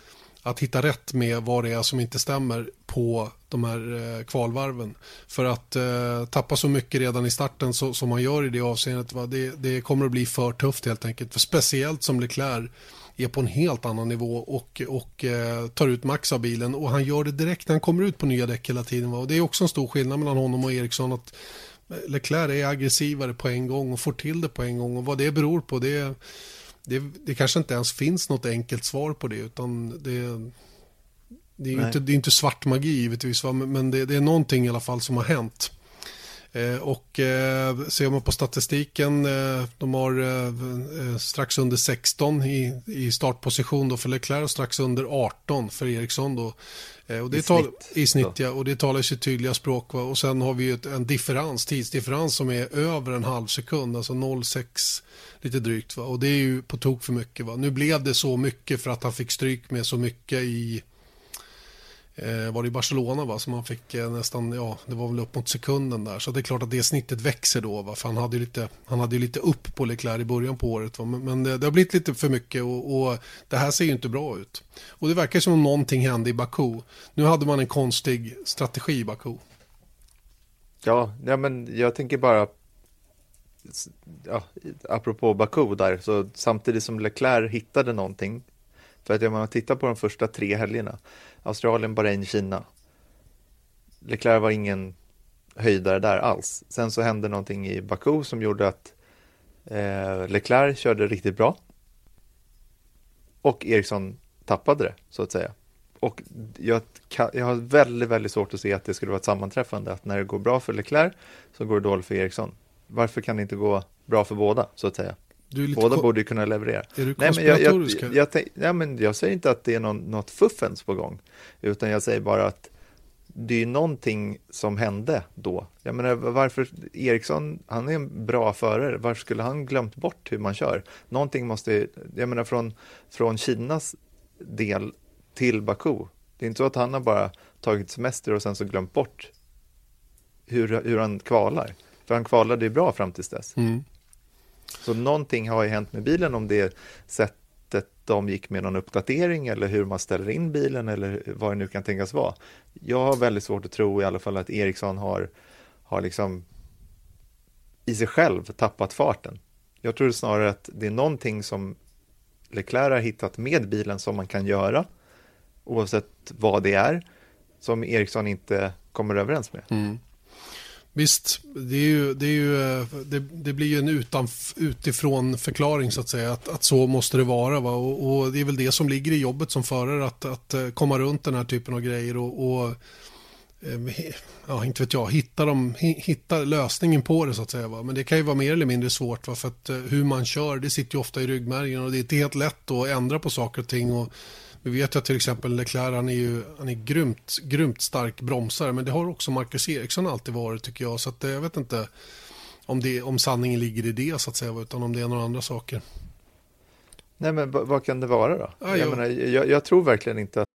att hitta rätt med vad det är som inte stämmer på de här eh, kvalvarven. För att eh, tappa så mycket redan i starten så, som man gör i det avseendet, va? Det, det kommer att bli för tufft helt enkelt. För speciellt som Leclerc är på en helt annan nivå och, och eh, tar ut max av bilen och han gör det direkt när han kommer ut på nya däck hela tiden. Va? Och det är också en stor skillnad mellan honom och Eriksson att Leclerc är aggressivare på en gång och får till det på en gång och vad det beror på det, det, det kanske inte ens finns något enkelt svar på det utan det, det är, inte, det är inte svart magi givetvis va? men det, det, är någonting i alla fall som har hänt. Eh, och eh, ser man på statistiken, eh, de har eh, eh, strax under 16 i, i startposition då för Leclerc och strax under 18 för Eriksson då. Eh, och det I, tal, snitt. I snitt, ja. Och det talar sitt tydliga språk. Va? Och sen har vi ett, en differens, tidsdifferens som är över en halv sekund, alltså 0,6 lite drygt. Va? Och det är ju på tok för mycket. Va? Nu blev det så mycket för att han fick stryk med så mycket i eh, var det i Barcelona va, som han fick eh, nästan, ja, det var väl upp mot sekunden där. Så det är klart att det snittet växer då, va, för han hade ju lite, han hade lite upp på Leclerc i början på året. Va, men, men det, det, har blivit lite för mycket och, och, det här ser ju inte bra ut. Och det verkar som om någonting hände i Baku. Nu hade man en konstig strategi i Baku. Ja, ja men jag tänker bara ja, apropå Baku där, så samtidigt som Leclerc hittade någonting, för att om man tittar på de första tre helgerna, Australien, Bahrain, Kina. Leclerc var ingen höjdare där alls. Sen så hände någonting i Baku som gjorde att eh, Leclerc körde riktigt bra. Och Eriksson tappade det, så att säga, och jag, jag, har väldigt, väldigt svårt att se att det skulle vara ett sammanträffande, att när det går bra för Leclerc så går det dåligt för Ericsson. Varför kan det inte gå bra för båda, så att säga? Båda borde ju kunna leverera. Är du Nej, men jag, jag, jag, jag, ja, men jag säger inte att det är någon, något fuffens på gång, utan jag säger bara att det är någonting som hände då. Jag menar, varför Eriksson, han är en bra förare, varför skulle han glömt bort hur man kör? Någonting måste, jag menar från, från Kinas del till Baku, det är inte så att han har bara tagit semester och sen så glömt bort hur, hur han kvalar. För han kvalade ju bra fram tills dess. Mm. Så någonting har ju hänt med bilen om det sättet de gick med någon uppdatering eller hur man ställer in bilen eller vad det nu kan tänkas vara. Jag har väldigt svårt att tro i alla fall att Ericsson har, har liksom i sig själv tappat farten. Jag tror snarare att det är någonting som Leclerc har hittat med bilen som man kan göra oavsett vad det är som Ericsson inte kommer överens med. Mm. Visst, det, är ju, det, är ju, eh, det, det, blir ju en utan, utifrån förklaring så att säga. Att, att så måste det vara. Va? Och, och, det är väl det som ligger i jobbet som förare. Att, att eh, komma runt den här typen av grejer. och, och ehm, ja, inte vet jag, hitta, dem, hitta lösningen på det så att säga. Va? Men det kan ju vara mer eller mindre svårt va? för att eh, hur man kör det sitter ju ofta i ryggmärgen och det är inte helt lätt att ändra på saker och ting. Och vi vet ju att till exempel Leclerc han är ju han är grymt, grymt stark bromsare men det har också Marcus Eriksson alltid varit tycker jag så att jag vet inte om, det, om sanningen ligger i det så att säga utan om det är några andra saker. Nej men vad kan det vara då? Ah, jag, menar, jag, jag tror verkligen inte att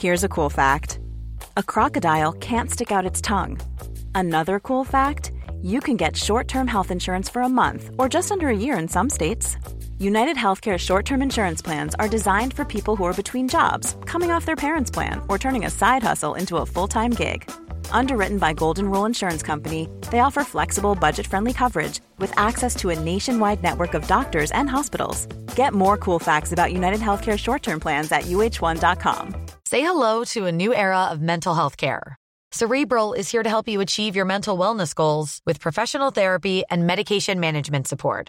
Here's a cool fact. A crocodile can't stick out its tongue. Another cool fact, you can get short-term health insurance for a month or just under a year in some states. United Healthcare short term insurance plans are designed for people who are between jobs, coming off their parents' plan, or turning a side hustle into a full time gig. Underwritten by Golden Rule Insurance Company, they offer flexible, budget friendly coverage with access to a nationwide network of doctors and hospitals. Get more cool facts about United Healthcare short term plans at uh1.com. Say hello to a new era of mental health care. Cerebral is here to help you achieve your mental wellness goals with professional therapy and medication management support.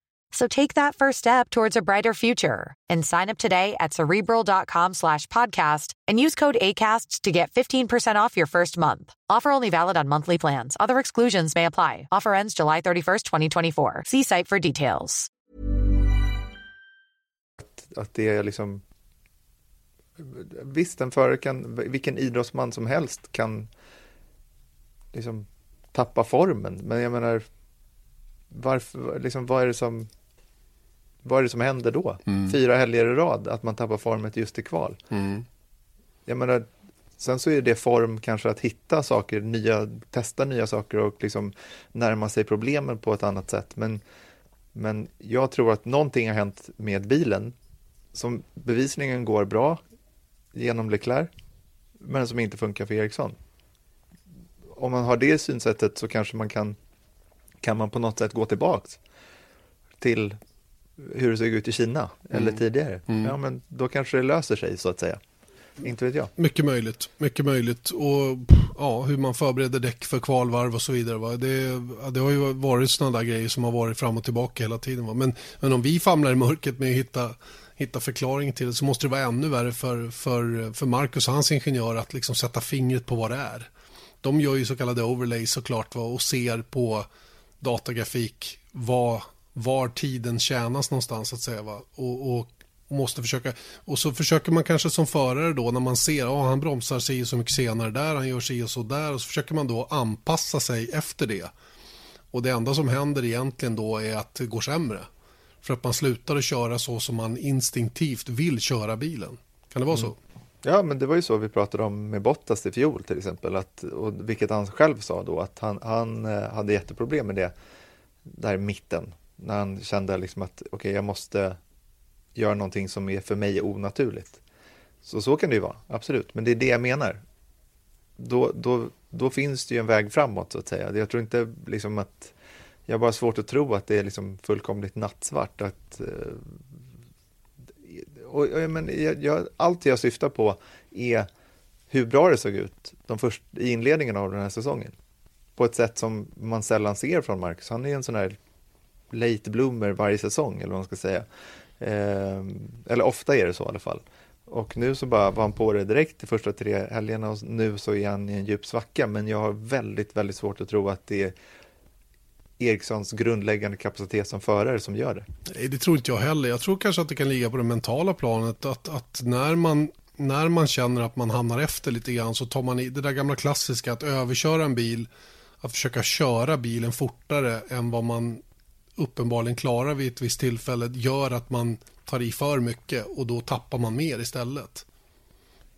So take that first step towards a brighter future and sign up today at cerebral.com slash podcast and use code ACasts to get 15% off your first month. Offer only valid on monthly plans. Other exclusions may apply. Offer ends July 31st, 2024. See site for details. Att det är liksom visst, en förare kan, vilken idrottsman som helst kan liksom tappa formen. Men jag menar, varför, liksom, vad är det som vad är det som händer då? Mm. Fyra helger i rad, att man tappar formen just i kval. Mm. Jag menar, sen så är det form kanske att hitta saker, nya, testa nya saker och liksom närma sig problemen på ett annat sätt. Men, men jag tror att någonting har hänt med bilen som bevisligen går bra genom Leclerc, men som inte funkar för Ericsson. Om man har det synsättet så kanske man kan, kan man på något sätt gå tillbaks till hur det såg ut i Kina mm. eller tidigare. Mm. Ja, men då kanske det löser sig så att säga. Inte vet jag. Mycket möjligt, mycket möjligt. Och ja, hur man förbereder däck för kvalvarv och så vidare. Va? Det, det har ju varit sådana där grejer som har varit fram och tillbaka hela tiden. Va? Men, men om vi famlar i mörkret med att hitta, hitta förklaring till det så måste det vara ännu värre för, för, för Marcus och hans ingenjör att liksom sätta fingret på vad det är. De gör ju så kallade overlays såklart va? och ser på datagrafik vad var tiden tjänas någonstans att säga. Va? Och, och, måste försöka, och så försöker man kanske som förare då när man ser att oh, han bromsar sig så mycket senare där, han gör sig och så där och så försöker man då anpassa sig efter det. Och det enda som händer egentligen då är att det går sämre. För att man slutar att köra så som man instinktivt vill köra bilen. Kan det vara så? Mm. Ja, men det var ju så vi pratade om med Bottas i fjol till exempel, att, och vilket han själv sa då, att han, han eh, hade jätteproblem med det där i mitten när han kände liksom att okej, okay, jag måste göra någonting som är för mig onaturligt. Så så kan det ju vara, absolut. Men det är det jag menar. Då, då, då finns det ju en väg framåt så att säga. Jag tror inte liksom att jag har bara svårt att tro att det är liksom fullkomligt nattsvart. Att, eh, och, och, men jag, jag, allt jag syftar på är hur bra det såg ut de först, i inledningen av den här säsongen. På ett sätt som man sällan ser från Marcus. Han är en sån här late bloomer varje säsong, eller vad man ska säga. Eh, eller ofta är det så i alla fall. Och nu så bara var han på det direkt de första tre helgerna och nu så är han i en djup svacka. Men jag har väldigt, väldigt svårt att tro att det är Erikssons grundläggande kapacitet som förare som gör det. Nej, det tror inte jag heller. Jag tror kanske att det kan ligga på det mentala planet. Att, att när, man, när man känner att man hamnar efter lite grann så tar man i det där gamla klassiska att överköra en bil. Att försöka köra bilen fortare än vad man uppenbarligen klarar vid ett visst tillfälle gör att man tar i för mycket och då tappar man mer istället.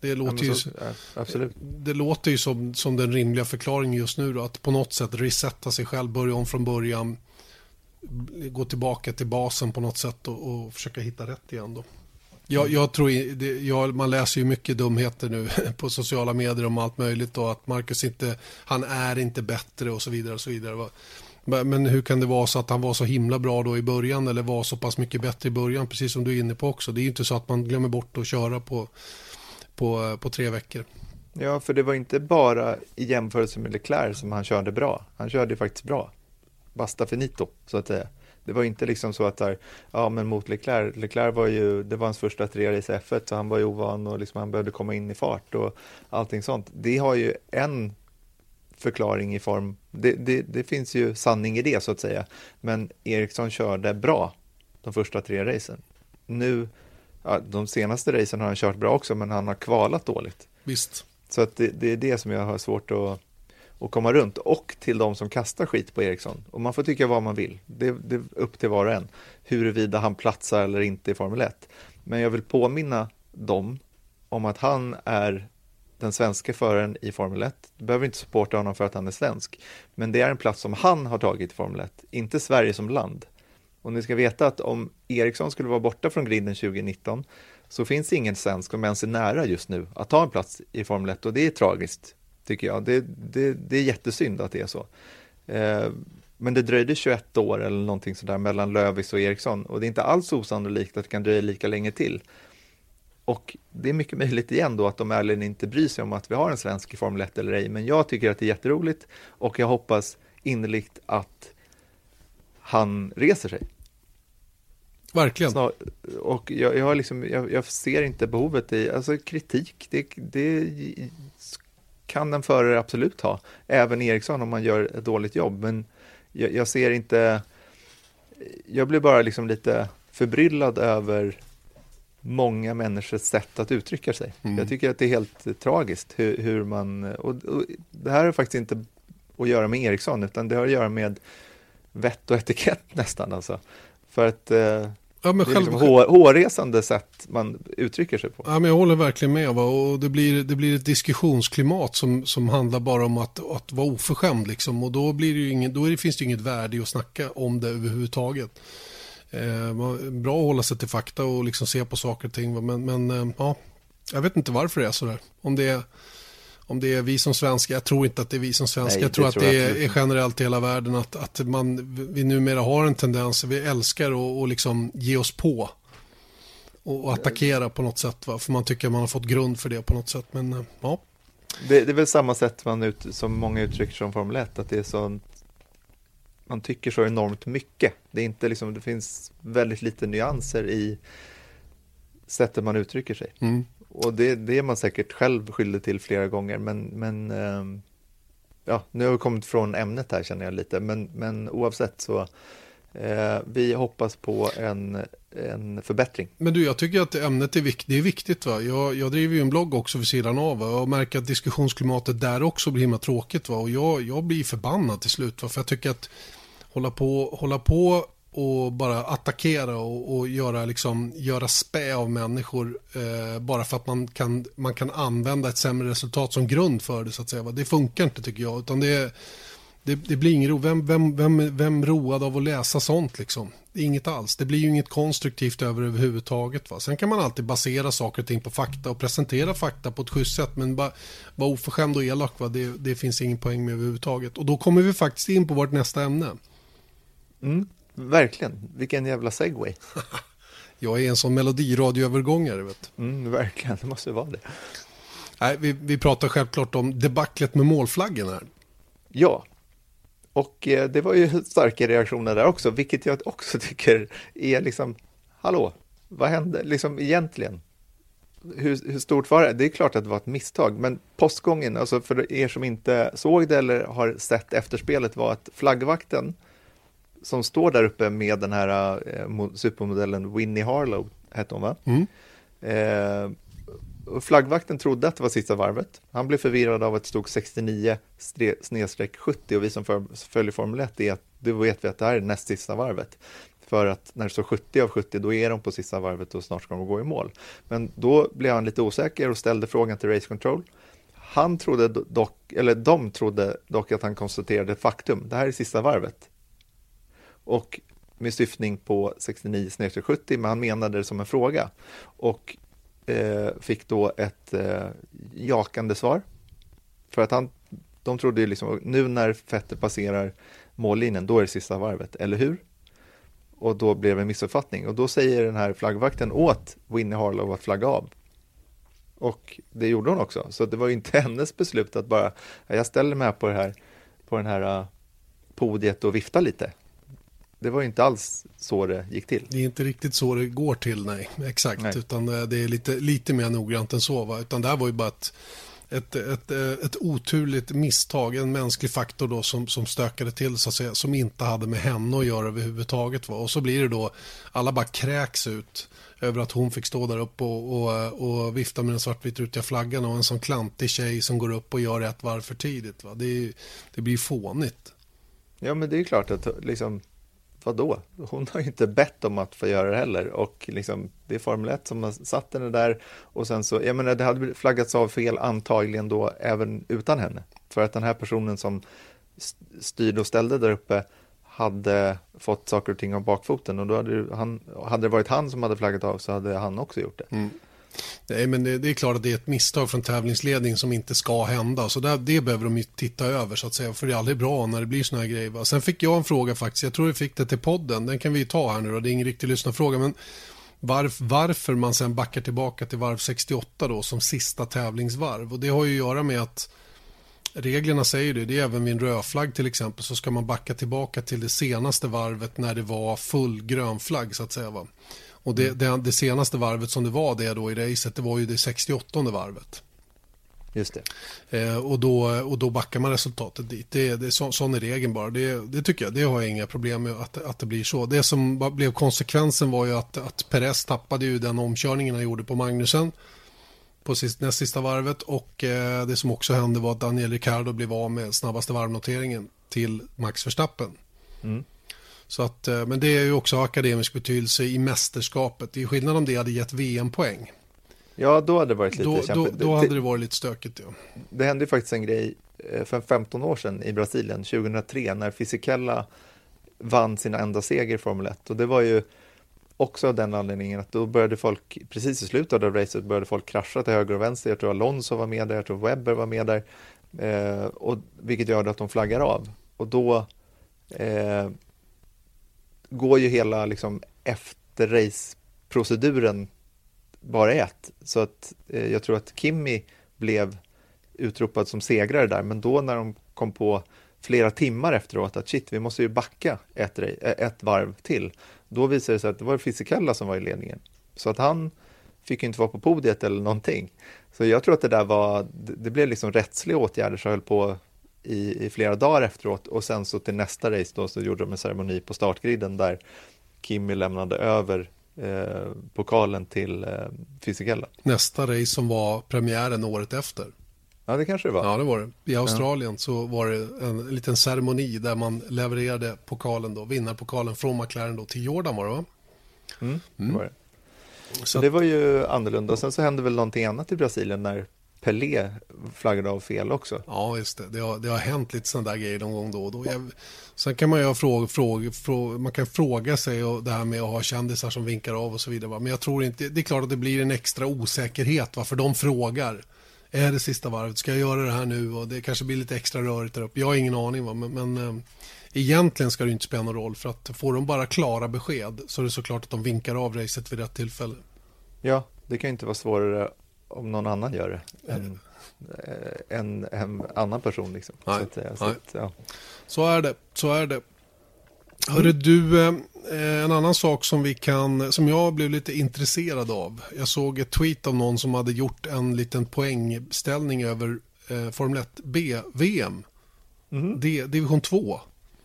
Det låter, ja, så, ju, absolut. det låter ju som, som den rimliga förklaringen just nu då, att på något sätt resetta sig själv, börja om från början, gå tillbaka till basen på något sätt och, och försöka hitta rätt igen då. Jag, jag tror, det, jag, man läser ju mycket dumheter nu på sociala medier om allt möjligt och att Marcus inte, han är inte bättre och så vidare och så vidare. Men hur kan det vara så att han var så himla bra då i början eller var så pass mycket bättre i början, precis som du är inne på också. Det är ju inte så att man glömmer bort att köra på, på, på tre veckor. Ja, för det var inte bara i jämförelse med Leclerc som han körde bra. Han körde faktiskt bra. Basta finito, så att säga. Det var inte liksom så att där, ja men mot Leclerc, Leclerc var ju, det var hans första tre race i F1 så han var ju ovan och liksom han behövde komma in i fart och allting sånt. Det har ju en förklaring i form, det, det, det, finns ju sanning i det så att säga, men Eriksson körde bra de första tre racen. Nu, ja, de senaste racen har han kört bra också, men han har kvalat dåligt. Visst. Så att det, det är det som jag har svårt att, att komma runt. Och till de som kastar skit på Eriksson. Och man får tycka vad man vill. Det, det är upp till var och en. Huruvida han platsar eller inte i Formel 1. Men jag vill påminna dem om att han är den svenska föraren i Formel 1. Du behöver inte supporta honom för att han är svensk. Men det är en plats som han har tagit i Formel 1, inte Sverige som land. Och ni ska veta att om Eriksson skulle vara borta från griden 2019 så finns det ingen svensk som ens är nära just nu att ta en plats i Formel 1 och det är tragiskt, tycker jag. Det, det, det är jättesynd att det är så. Eh, men det dröjde 21 år eller någonting sådär mellan Lövis och Eriksson och det är inte alls osannolikt att det kan dröja lika länge till. Och det är mycket möjligt igen då att de ärligen inte bryr sig om att vi har en svensk i Formel 1 eller ej, men jag tycker att det är jätteroligt och jag hoppas innerligt att han reser sig. Verkligen. Snar, och jag, jag, liksom, jag, jag, ser inte behovet i, alltså kritik, det, det kan en förare absolut ha, även Eriksson om man gör ett dåligt jobb, men jag, jag ser inte, jag blir bara liksom lite förbryllad över många människors sätt att uttrycka sig. Mm. Jag tycker att det är helt tragiskt hur, hur man, och, och, det här har faktiskt inte att göra med Eriksson, utan det har att göra med vett och etikett nästan alltså. För att eh, ja, men det är själv... liksom hår, hårresande sätt man uttrycker sig på. Ja, men jag håller verkligen med. Va? Och det, blir, det blir ett diskussionsklimat som, som handlar bara om att, att vara oförskämd. Liksom. Och då, blir det ingen, då det, finns det inget värde i att snacka om det överhuvudtaget. Eh, bra att hålla sig till fakta och liksom se på saker och ting. Men, men eh, ja, jag vet inte varför det är så där. Om det är, om det är vi som svenskar, jag tror inte att det är vi som svenskar. jag tror att det är, är, generellt i hela världen att, att man, vi numera har en tendens, vi älskar att och liksom ge oss på och, och attackera på något sätt. Va? För man tycker man har fått grund för det på något sätt. Men eh, ja. Det, det är väl samma sätt man ut, som många uttrycker som Formel 1, att det är sånt man tycker så enormt mycket. Det, är inte liksom, det finns väldigt lite nyanser i sättet man uttrycker sig. Mm. Och det, det är man säkert själv skyldig till flera gånger, men, men ähm, ja, nu har vi kommit från ämnet här känner jag lite, men, men oavsett så eh, vi hoppas på en, en förbättring. Men du, jag tycker att ämnet är, vik det är viktigt. Va? Jag, jag driver ju en blogg också vid sidan av va? och märker att diskussionsklimatet där också blir himla tråkigt. Va? Och jag, jag blir förbannad till slut, va? för jag tycker att hålla på, hålla på och bara attackera och, och göra, liksom, göra spä av människor eh, bara för att man kan, man kan använda ett sämre resultat som grund för det. så att säga. Det funkar inte tycker jag. Utan det, det, det blir ingen ro. Vem, vem, vem, vem road av att läsa sånt liksom? Inget alls. Det blir ju inget konstruktivt över överhuvudtaget. Va? Sen kan man alltid basera saker och ting på fakta och presentera fakta på ett schysst sätt. Men bara vara oförskämd och elak, va? Det, det finns ingen poäng med överhuvudtaget. Och då kommer vi faktiskt in på vårt nästa ämne. Mm, verkligen. Vilken jävla segway. Jag är en sån melodiradioövergångare. Vet. Mm, verkligen, det måste vara det. Nej, vi, vi pratar självklart om debaclet med målflaggen här. Ja, och eh, det var ju starka reaktioner där också, vilket jag också tycker är liksom, hallå, vad hände liksom egentligen? Hur, hur, stort var det? Det är klart att det var ett misstag, men postgången, alltså för er som inte såg det eller har sett efterspelet, var att flaggvakten som står där uppe med den här eh, supermodellen Winnie Harlow, hette hon va? Mm. Eh, flaggvakten trodde att det var sista varvet. Han blev förvirrad av att det stod 69 snedstreck 70 och vi som följer Formel 1 är att då vet vi att det här är näst sista varvet. För att när det står 70 av 70 då är de på sista varvet och snart ska de gå i mål. Men då blev han lite osäker och ställde frågan till Race Control. Han trodde dock, eller de trodde dock att han konstaterade faktum. Det här är sista varvet. Och med syftning på 69 70 men han menade det som en fråga. Och Eh, fick då ett eh, jakande svar. För att han, de trodde ju liksom, nu när Fetter passerar mållinjen, då är det sista varvet, eller hur? Och då blev det en missuppfattning och då säger den här flaggvakten åt Winnie Harlow att flagga av. Och det gjorde hon också, så det var ju inte hennes beslut att bara, jag ställer mig här på det här, på den här eh, podiet och vifta lite. Det var inte alls så det gick till. Det är inte riktigt så det går till, nej. Exakt, nej. utan eh, det är lite, lite mer noggrant än så. Va? Utan det här var ju bara ett, ett, ett, eh, ett oturligt misstag, en mänsklig faktor då som, som stökade till så att säga, som inte hade med henne att göra överhuvudtaget. Va? Och så blir det då, alla bara kräks ut över att hon fick stå där uppe och, och, och vifta med den svartvit rutiga flaggan och en sån klantig tjej som går upp och gör ett varv för tidigt. Va? Det, det blir fånigt. Ja, men det är klart att liksom, vadå? Hon har ju inte bett om att få göra det heller och liksom, det är Formel 1 som har satt henne där och sen så, jag menar det hade flaggats av fel antagligen då även utan henne. För att den här personen som styrde och ställde där uppe hade fått saker och ting av bakfoten och då hade, han, hade det varit han som hade flaggat av så hade han också gjort det. Mm. Nej, men det, det, är klart att det är ett misstag från tävlingsledning som inte ska hända. Så det, det behöver de ju titta över så att säga. För det är aldrig bra när det blir såna här grejer. Va? Sen fick jag en fråga faktiskt. Jag tror jag fick det till podden. Den kan vi ta här nu då. Det är ingen riktig lyssnarfråga. Men varf, varför man sen backar tillbaka till varv 68 då som sista tävlingsvarv. Och det har ju att göra med att reglerna säger det. Det är även vid en rödflagg till exempel så ska man backa tillbaka till det senaste varvet när det var full grönflagg. så att säga. Va? Och det, det, det, senaste varvet som det var det då i racet, det var ju det 68 varvet. Just det. Eh, och, då, och då backar man resultatet dit. Det, det, så, sån är regeln bara. Det, det tycker jag, det har jag inga problem med att, att det blir så. Det som blev konsekvensen var ju att, att Perez tappade ju den omkörningen han gjorde på Magnusen på sist, näst sista varvet och eh, det som också hände var att Daniel Ricciardo blev av med snabbaste varvnoteringen till Max Verstappen. Mm. Så att, eh, men det är ju också akademisk betydelse i mästerskapet. Det är skillnad om det hade gett VM-poäng. Ja, då hade det varit lite då, kämpigt. Då, då hade det varit lite stökigt, ja. Det hände ju faktiskt en grej eh, för 15 år sedan i Brasilien, 2003, när Fisichella vann sin enda seger i Formel 1. Och det var ju också av den anledningen att då började folk, precis i slutet av racet, började folk krascha till höger och vänster. Jag tror Alonso var med där, jag tror Webber var med där. Eh, och, vilket gör att de flaggar av. Och då eh, går ju hela liksom efter race-proceduren bara ett. Så att eh, jag tror att Kimmy blev utropad som segrare där, men då när de kom på flera timmar efteråt att shit, vi måste ju backa ett, eh, ett varv till. Då visade det sig att det var Fisikella som var i ledningen. Så att han fick inte vara på podiet eller någonting. Så jag tror att det där var, det blev liksom rättsliga åtgärder som höll på i, i flera dagar efteråt och sen så till nästa race då så gjorde de en ceremoni på startgriden där Kimmy lämnade över eh, pokalen till eh, Fisichella. Nästa race som var premiären året efter. Ja, det kanske det var. Ja, det var det. I Australien ja. så var det en liten ceremoni där man levererade pokalen då, vinnarpokalen från McLaren då till Jordan var det va? Mm, mm. det var det. Så det var ju annorlunda. Sen så hände väl någonting annat i Brasilien när Pelé flaggade av fel också. Ja, just det. Det har, det har hänt lite sådana där grejer någon gång då och då. Jag, sen kan man ju fråga, fråga, fråga, man kan fråga sig och det här med att ha kändisar som vinkar av och så vidare. Va? Men jag tror inte, det är klart att det blir en extra osäkerhet varför de frågar. Är det sista varvet? Ska jag göra det här nu? Och det kanske blir lite extra rörigt där uppe. Jag har ingen aning, va? men, men eh, egentligen ska det inte spela någon roll. För att får de bara klara besked så är det såklart att de vinkar av racet vid rätt tillfälle. Ja, det kan ju inte vara svårare om någon annan gör det än, än en annan person. Liksom. Nej, så, att, eh, så, att, ja. Så är det, så är det. Hörru du, eh, en annan sak som vi kan, som jag blev lite intresserad av. Jag såg ett tweet av någon som hade gjort en liten poängställning över eh, Formel 1 B-VM. D- Division 2.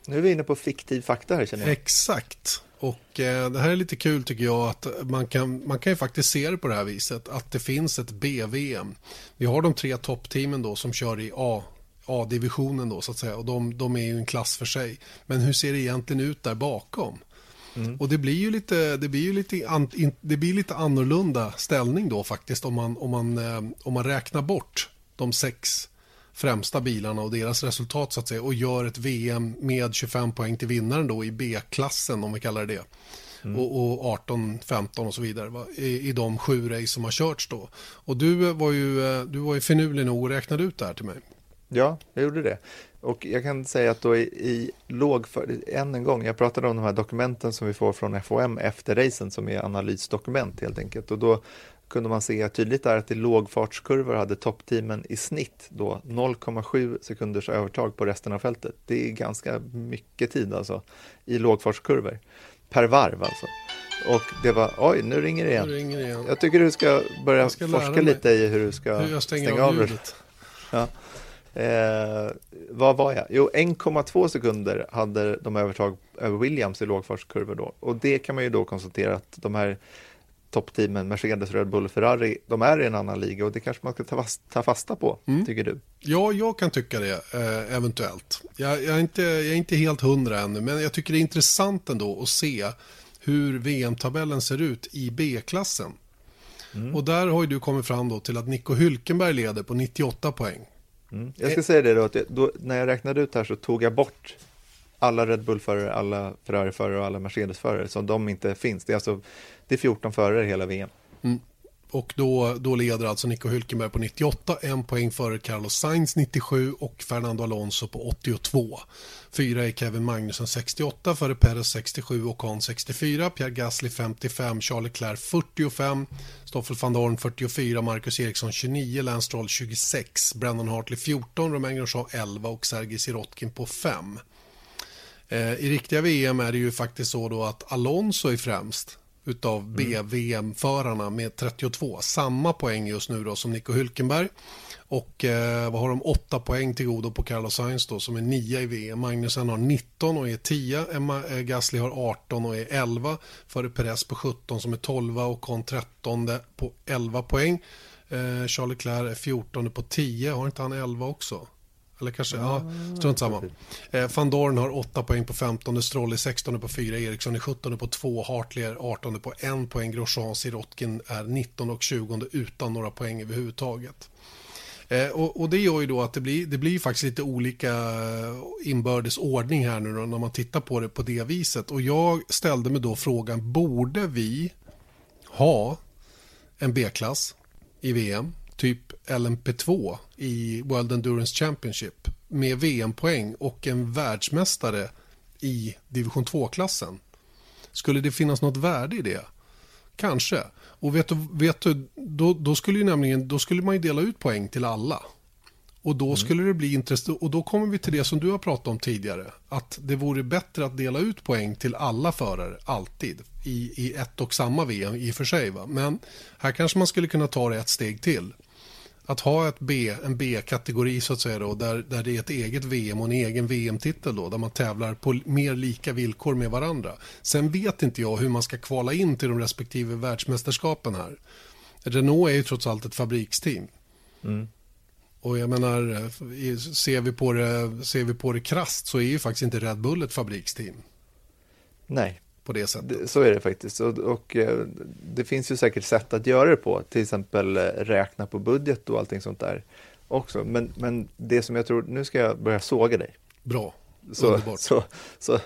Nu är vi inne på fiktiv fakta här känner jag. Exakt. Och eh, det här är lite kul tycker jag att man kan, man kan ju faktiskt se det på det här viset att det finns ett B-VM. Vi har de tre toppteamen då som kör i A, A-divisionen då så att säga och de, de är ju en klass för sig. Men hur ser det egentligen ut där bakom? Och det blir ju lite, det blir ju lite, an, in, det blir lite annorlunda ställning då faktiskt om man, om, man, eh, om man räknar bort de sex främsta bilarna och deras resultat så att säga och gör ett VM med 25 poäng till vinnaren då i B-klassen om vi kallar det det. Och, och 18, 15 och så vidare va? I, i de sju race som har körts då. Och du var ju, eh, du var ju finurlig nog och räknade ut det här till mig. Ja, jag gjorde det. Och jag kan säga att då i, i låg, för, än en gång, jag pratade om de här dokumenten som vi får från FOM efter racen som är analysdokument helt enkelt. Och då kunde man se tydligt där att i lågfartskurvor hade toppteamen i snitt då 0,7 sekunders övertag på resten av fältet. Det är ganska mycket tid alltså i lågfartskurvor. Per varv alltså. Och det var, oj nu ringer det igen. ringer det igen. Jag tycker du ska börja ska forska lite i hur du ska Hur stänga av av det. ljudet. Ja. Eh, vad var jag? Jo, 1,2 sekunder hade de övertag över Williams i lågfartskurvor då. Och det kan man ju då konstatera att de här toppteamen, Mercedes, Red Bull Ferrari, de är i en annan liga och det kanske man ska ta, fast, ta fasta på, Mm. tycker du? Ja, jag kan tycka det, eh, eventuellt. Jag, jag, är inte, jag är inte helt hundra ännu, men jag tycker det är intressant ändå att se hur VM-tabellen ser ut i B-klassen. Och där har ju du kommit fram då till att Nico Hülkenberg leder på 98 poäng. Mm. Jag ska säga det då, att då, när jag räknade ut här så tog jag bort alla Red Bull-förare, alla Ferrari-förare och alla Mercedes-förare, så de inte finns. Det är alltså det är 14 förare hela VM. Mm. Och då, då leder alltså Nico Hülkenberg på 98, en poäng före Carlos Sainz 97 och Fernando Alonso på 82. Fyra är Kevin Magnusson 68, före Perez 67 och Kahn 64, Pierre Gasly 55, Charles Leclerc 45, Stoffel van Dorn 44, Marcus Eriksson 29, Lance Stroll 26, Brandon Hartley 14, Romain Grosjean 11 och Sergej Sirotkin på 5. Eh, I riktiga VM är det ju faktiskt så då att Alonso är främst utav B-VM-förarna med 32. Samma poäng just nu då som Nico Hülkenberg. Och eh, vad har de? 8 poäng till godo på Carlos Sainz då som är 9 i VM. Magnusen har 19 och är 10. Emma eh, Gasly har 18 och är 11. Före Perez på 17 som är 12 och Con 13 på 11 poäng. Eh, Charles Leclerc är 14 på 10. Har inte han 11 också? Eller kanske, ja, strunt samma. Eh, Van Dorn har 8 poäng på 15, Stroll är 16 på 4, Eriksson är 17 på 2, Hartley är 18 på 1 poäng, Grosjean, Sirotkin är 19 och 20 utan några poäng överhuvudtaget. Eh, och, och det gör ju då att det blir, det blir faktiskt lite olika inbördes ordning här nu då, när man tittar på det på det viset. Och jag ställde mig då frågan, borde vi ha en B-klass i VM, typ LMP2 i World Endurance Championship med VM-poäng och en världsmästare i division 2-klassen. Skulle det finnas något värde i det? Kanske. Och vet du, vet du då, då, skulle ju nämligen, då skulle man ju dela ut poäng till alla. Och då skulle det bli intressant. Och då kommer vi till det som du har pratat om tidigare. Att det vore bättre att dela ut poäng till alla förare, alltid. I, i ett och samma VM i och för sig. Va? Men här kanske man skulle kunna ta det ett steg till. Att ha ett B, en B-kategori så att säga då, där, där det är ett eget VM och en egen VM-titel då, där man tävlar på mer lika villkor med varandra. Sen vet inte jag hur man ska kvala in till de respektive världsmästerskapen här. Renault är ju trots allt ett fabriksteam. Och jag menar, ser vi, på det, ser vi på det krasst så är ju faktiskt inte Red Bull ett fabriksteam Nej, på det sättet. Så är det faktiskt. Och, och, eh, det finns ju säkert sätt att göra det på, till exempel eh, räkna på budget och allting sånt där också. Men, men det som jag tror, nu ska jag börja såga dig. Bra, så, underbart. Så, så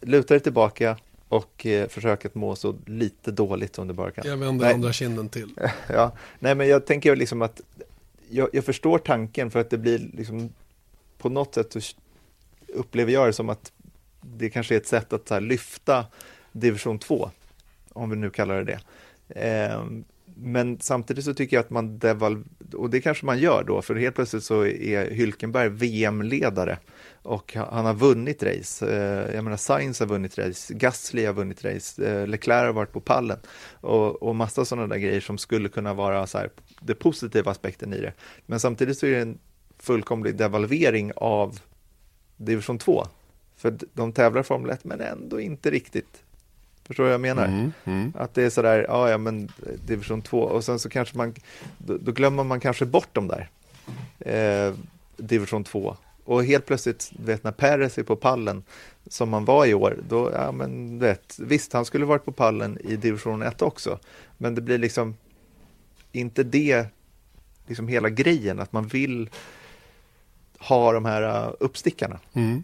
luta dig tillbaka och eh, försök att må så lite dåligt som du bara kan. Jag vänder Nej. andra kinden till. Ja, nej men jag tänker liksom att jag, jag förstår tanken för att det blir liksom på något sätt upplever jag det som att det kanske är ett sätt att så här, lyfta division 2, om vi nu kallar det det. Eh, men samtidigt så tycker jag att man devalv... och det kanske man gör då, för helt plötsligt så är Hylkenberg VM-ledare och han har vunnit race. Eh, jag menar, Sainz har vunnit race, Gasly har vunnit race, eh, Leclerc har varit på pallen och, och massa sådana där grejer som skulle kunna vara så här, det positiva aspekten i det. Men samtidigt så är det en fullkomlig devalvering av division 2. För de tävlar Formel 1 men ändå inte riktigt. Förstår du vad jag menar? Mm, mm. Att det är sådär, ja ja men division 2 och sen så kanske man, då, då glömmer man kanske bort de där. Eh, division 2. Och helt plötsligt, vet när Perez är på pallen, som man var i år, då, ja men vet, visst han skulle varit på pallen i division 1 också, men det blir liksom inte det, liksom hela grejen, att man vill ha de här uh, uppstickarna. Mm.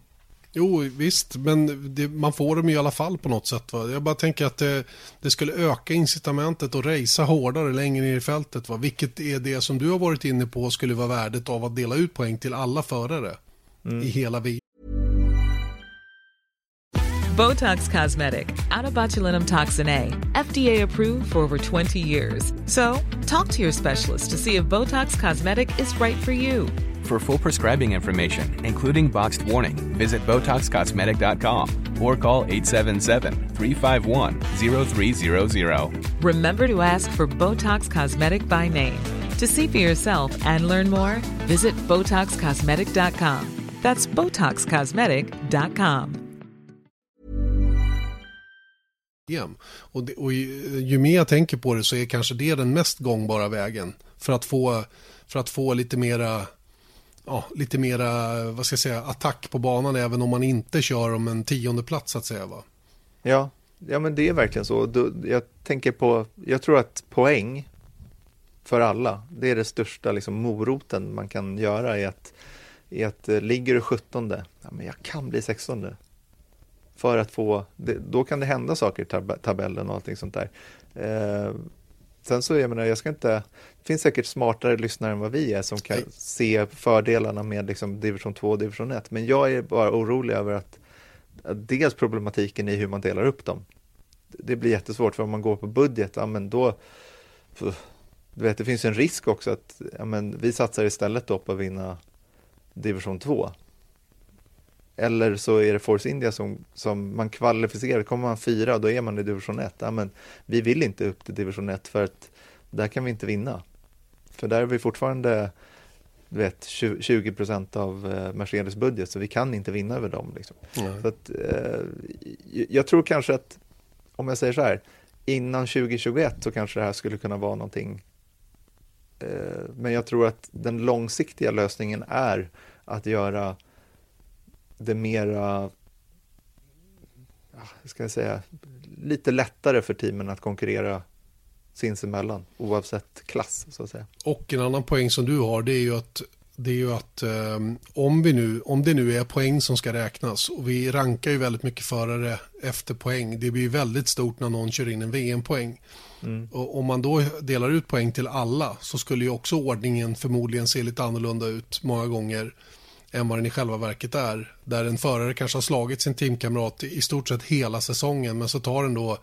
Jo, visst, men det, man får dem i alla fall på något sätt. Va? Jag bara tänker att det, det skulle öka incitamentet att racea hårdare längre ner i fältet. Va? Vilket är det som du har varit inne på skulle vara värdet av att dela ut poäng till alla förare i hela VM. Botox Cosmetic, out of botulinum toxin A, FDA approved for over 20 years. So, talk to your specialist to see if Botox Cosmetic is right for you. For full prescribing information, including boxed warning, visit BotoxCosmetic.com or call 877-351-0300. Remember to ask for Botox Cosmetic by name. To see for yourself and learn more, visit BotoxCosmetic.com. That's BotoxCosmetic.com. Och, det, och ju, ju mer jag tänker på det så är kanske det den mest gångbara vägen för att få, för att få lite mera ja, lite mera, vad ska jag säga, attack på banan även om man inte kör om en tionde plats så att säga va? Ja, ja men det är verkligen så. Du, jag tänker på, jag tror att poäng för alla, det är det största liksom, moroten man kan göra i att, i att eh, ligger du 17, ja, men jag kan bli 16. För att få, det, då kan det hända saker i tab tabellen och allting sånt där. Eh, sen så, jag menar, jag ska inte, det finns säkert smartare lyssnare än vad vi är som kan Nej. se fördelarna med liksom, division 2 och division 1. Men jag är bara orolig över att, att dels problematiken i hur man delar upp dem. Det blir jättesvårt för om man går på budget, ja men då du vet, det finns en risk också att ja, men, vi satsar istället då på att vinna division 2. Eller så är det Force India som, som man kvalificerar, kommer man fyra då är man i division 1. Ja, men vi vill inte upp till division 1 för att där kan vi inte vinna. För där är vi fortfarande du vet, 20 procent av eh, Mercedes budget så vi kan inte vinna över dem. Liksom. Så att, eh, jag tror kanske att, om jag säger så här, innan 2021 så kanske det här skulle kunna vara någonting. Eh, men jag tror att den långsiktiga lösningen är att göra det mera, hur ska jag säga, lite lättare för teamen att konkurrera sinsemellan oavsett klass så att säga. Och en annan poäng som du har det är ju att det är ju att eh, om, vi nu, om det nu är poäng som ska räknas och vi rankar ju väldigt mycket förare efter poäng. Det blir väldigt stort när någon kör in en VM-poäng. Mm. Och om man då delar ut poäng till alla så skulle ju också ordningen förmodligen se lite annorlunda ut många gånger än vad den i själva verket är. Där en förare kanske har slagit sin teamkamrat i stort sett hela säsongen men så tar den då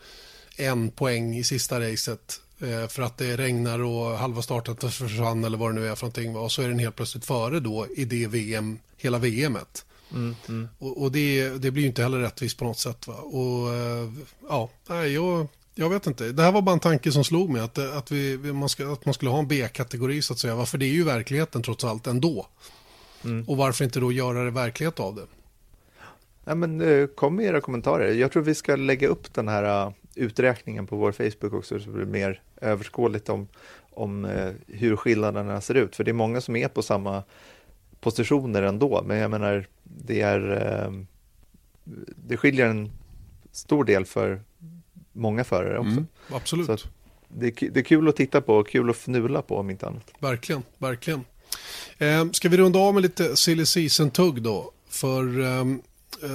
en poäng i sista racet för att det regnar och halva starten försvann eller vad det nu är för någonting va? och så är den helt plötsligt före då i det VM, hela VMet. Mm, mm. Och, och det, det blir ju inte heller rättvist på något sätt. Va? Och eh, ja, nej, jag, jag vet inte. Det här var bara en tanke som slog mig att, att, vi, man, ska, att man skulle ha en B-kategori så att säga. För det är ju verkligheten trots allt ändå. Mm. Och varför inte då göra det verklighet av det? Ja, men, eh, kom med era kommentarer. Jag tror vi ska lägga upp den här uträkningen på vår Facebook också så det blir mer överskådligt om, om uh, hur skillnaderna ser ut. För det är många som är på samma positioner ändå. Men jag menar, det är uh, det skiljer en stor del för många förare också. Mm, absolut. Det, är, det är kul att titta på och kul att fnula på om inte annat. Verkligen, verkligen. Eh, ska vi runda av med lite silly season-tugg då? För ehm, eh,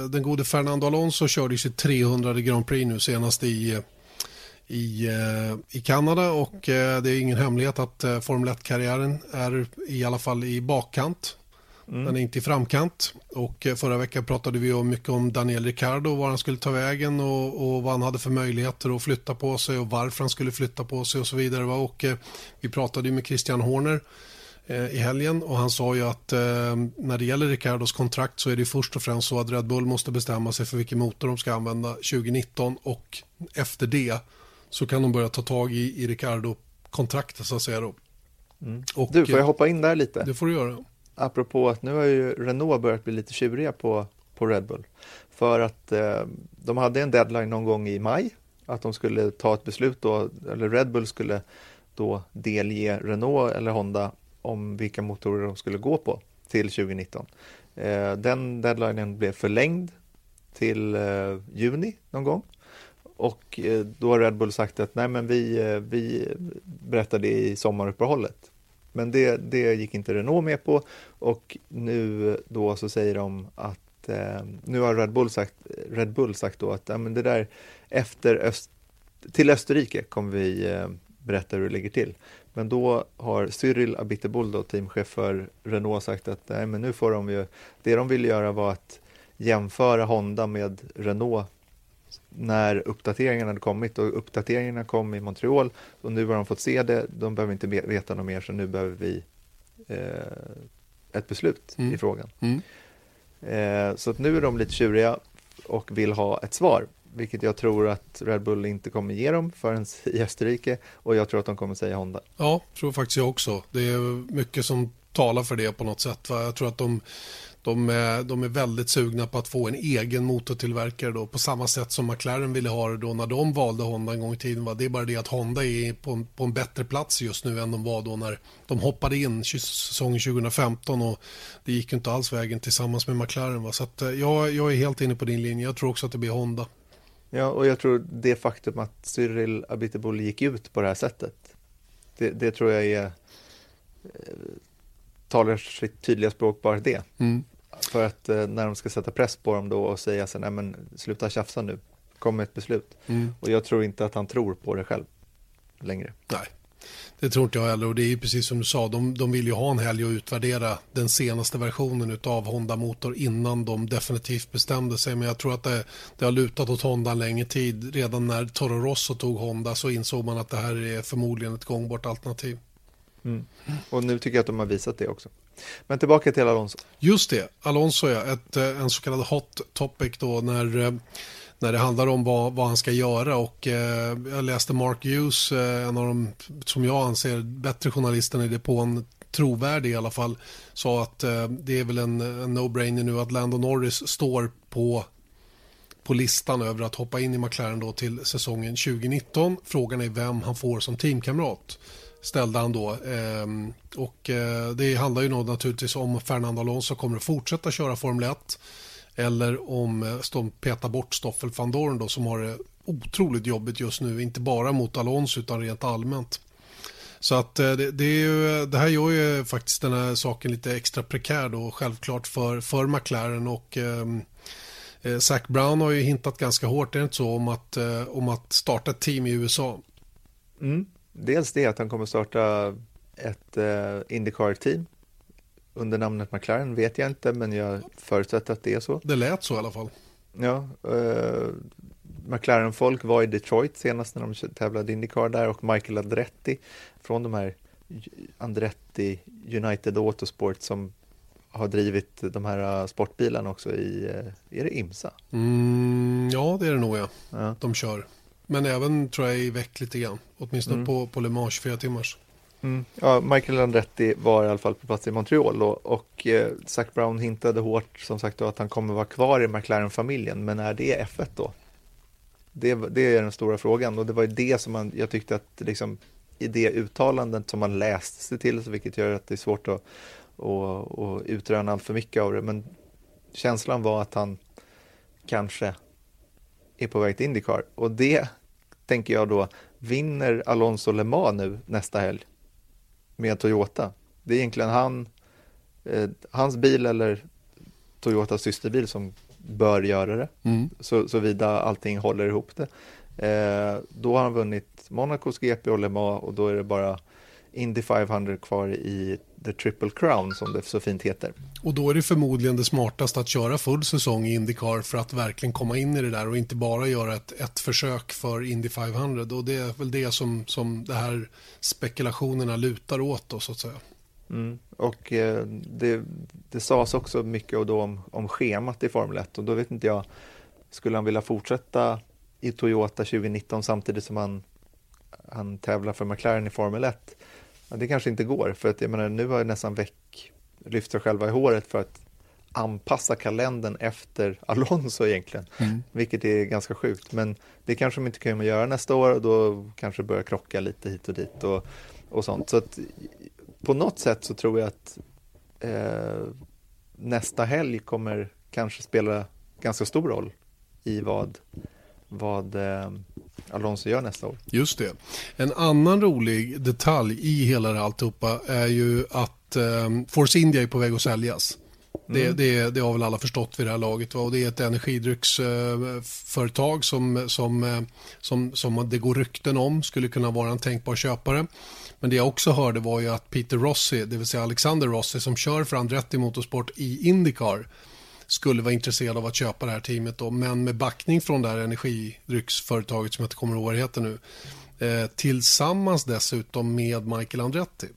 den gode Fernando Alonso körde sitt 300 Grand Prix nu senast i, i, eh, i Kanada och eh, det är ingen hemlighet att eh, Formel 1-karriären är i alla fall i bakkant Mm. Den är inte i framkant. Och eh, förra veckan pratade vi om mycket om Daniel Ricciardo, var han skulle ta vägen och, och, vad han hade för möjligheter att flytta på sig och varför han skulle flytta på sig och så vidare. Och eh, vi pratade med Christian Horner eh, i helgen och han sa ju att när det gäller Ricciardos kontrakt så är det först och främst så att Red Bull måste bestämma sig för vilken motor de ska använda 2019 och efter det så kan de börja ta tag i, i Ricciardo-kontraktet så att säga då. Mm. Och, du, får jag hoppa in där lite? Det får du göra apropå att nu har ju Renault börjat bli lite tjuriga på, på Red Bull. För att eh, de hade en deadline någon gång i maj, att de skulle ta ett beslut då, eller Red Bull skulle då delge Renault eller Honda om vilka motorer de skulle gå på till 2019. Eh, den deadlinen blev förlängd till eh, juni någon gång. Och eh, då har Red Bull sagt att nej men vi, vi berättar det i sommaruppehållet. Men det, det gick inte Renault med på och nu då så säger de att eh, nu har Red Bull sagt, Red Bull sagt då att ja, men det där efter Öst, till Österrike kommer vi eh, berätta hur det ligger till. Men då har Cyril Abiteboul, då, teamchef för Renault, sagt att nej, men nu får de ju, det de ville göra var att jämföra Honda med Renault när uppdateringarna hade kommit och uppdateringarna kom i Montreal och nu har de fått se det, de behöver inte veta något mer så nu behöver vi eh, ett beslut mm. i frågan. Mm. Eh, så att nu är de lite tjuriga och vill ha ett svar, vilket jag tror att Red Bull inte kommer ge dem förrän i Österrike och jag tror att de kommer säga Honda. Ja, tror faktiskt jag också. Det är mycket som talar för det på något sätt. Va? Jag tror att de de är, de är väldigt sugna på att få en egen motortillverkare då, på samma sätt som McLaren ville ha det då när de valde Honda en gång i tiden. Va? Det är bara det att Honda är på en, på en bättre plats just nu än de var då när de hoppade in säsongen 2015 och det gick inte alls vägen tillsammans med McLaren. Va? Så att, eh, ja, jag är helt inne på din linje. Jag tror också att det blir Honda. Ja, och jag tror det faktum att Cyril Abiteboul gick ut på det här sättet, det, det tror jag är eh, talar sitt tydliga språk bara det. Mm. För att eh, när de ska sätta press på dem då och säga så nej men sluta tjafsa nu, kom med ett beslut. Mm. Och jag tror inte att han tror på det själv längre. Nej, det tror inte jag heller och det är ju precis som du sa, de, de vill ju ha en helg och utvärdera den senaste versionen av Honda Motor innan de definitivt bestämde sig. Men jag tror att det, det har lutat åt Honda en längre tid. Redan när Toro Rosso tog Honda så insåg man att det här är förmodligen ett gångbart alternativ. Mm. Och nu tycker jag att de har visat det också. Men tillbaka till Alonso. Just det, Alonso ja, ett, eh, en så kallad hot topic då när, eh, när det handlar om vad, vad han ska göra och eh, jag läste Mark Hughes, eh, en av de som jag anser bättre journalisterna i depån, trovärdig i alla fall, sa att eh, det är väl en, en no-brainer nu att Lando Norris står på på listan över att hoppa in i McLaren då till säsongen 2019. Frågan är vem han får som teamkamrat ställde han då. Ehm, och eh, det handlar ju nog naturligtvis om Fernando Alonso kommer att fortsätta köra Formel 1 eller om eh, de petar bort Stoffel van Dorn då som har det otroligt jobbigt just nu, inte bara mot Alonso utan rent allmänt. Så att eh, det, det, ju, eh, det, här gör ju faktiskt den här saken lite extra prekär då självklart för, för McLaren och ehm, eh, Zac Brown har ju hintat ganska hårt, är det inte så, om att, eh, om att starta ett team i USA. Mm dels det att han kommer starta ett eh, Indycar-team under namnet McLaren vet jag inte, men jag förutsätter att det är så. Det lät så i alla fall. Ja, uh, McLaren-folk var i Detroit senast när de tävlade Indycar där och Michael Andretti från de här Andretti United Autosport som har drivit de här eh, sportbilarna också i, är det IMSA? Mm, ja, det är det nog ja. ja. De kör. Men även tror jag i veck lite grann. Åtminstone mm. på, på Le Mans 24 timmars. Mm. Ja, Michael Andretti var i alla fall på plats i Montreal och, och eh, Zac Brown hintade hårt som sagt då, att han kommer vara kvar i McLaren-familjen. Men är det F1 då? Det, det är den stora frågan och det var ju det som man, jag tyckte att liksom, i det uttalandet som man läste sig till, vilket gör att det är svårt att, att, att utröna allt för mycket av det. Men känslan var att han kanske är på väg till Indycar. Och det tänker jag då, vinner Alonso Le Mans nu nästa helg med Toyota? Det är egentligen han, eh, hans bil eller Toyotas systerbil som bör göra det, mm. så, såvida allting håller ihop det. Eh, då har han vunnit Monacos GP och Le Mans och då är det bara Indy 500 kvar i The Triple Crown som det så fint heter. Och då är det förmodligen det smartaste att köra full säsong i Indycar för att verkligen komma in i det där och inte bara göra ett, ett försök för Indy 500 och det är väl det som, som det här spekulationerna lutar åt då så att säga. Mm. Och eh, det, det sades också mycket då om, om schemat i Formel 1 och då vet inte jag, skulle han vilja fortsätta i Toyota 2019 samtidigt som han, han tävlar för McLaren i Formel 1? Ja, det kanske inte går, för att jag menar, nu har jag nästan väck lyft sig själva i håret för att anpassa kalendern efter Alonso egentligen, mm. vilket är ganska sjukt. Men det kanske de inte kan göra nästa år och då kanske börjar krocka lite hit och dit och, och sånt. Så att på något sätt så tror jag att eh, nästa helg kommer kanske spela ganska stor roll i vad, vad eh, Alonso gör nästa år. Just det. En annan rolig detalj i hela det alltihopa är ju att eh, Force India är på väg att säljas. Det, mm. det, det, har väl alla förstått vid det här laget. Va? Och det är ett energidrycksföretag eh, som, som, eh, som, som det går rykten om skulle kunna vara en tänkbar köpare. Men det jag också hörde var ju att Peter Rossi, det vill säga Alexander Rossi som kör för Andretti Motorsport i Indycar skulle vara intresserad av att köpa det här teamet då, men med backning från det här energidrycksföretaget som jag inte kommer ihåg vad det heter nu. Eh, tillsammans dessutom med Michael Andretti.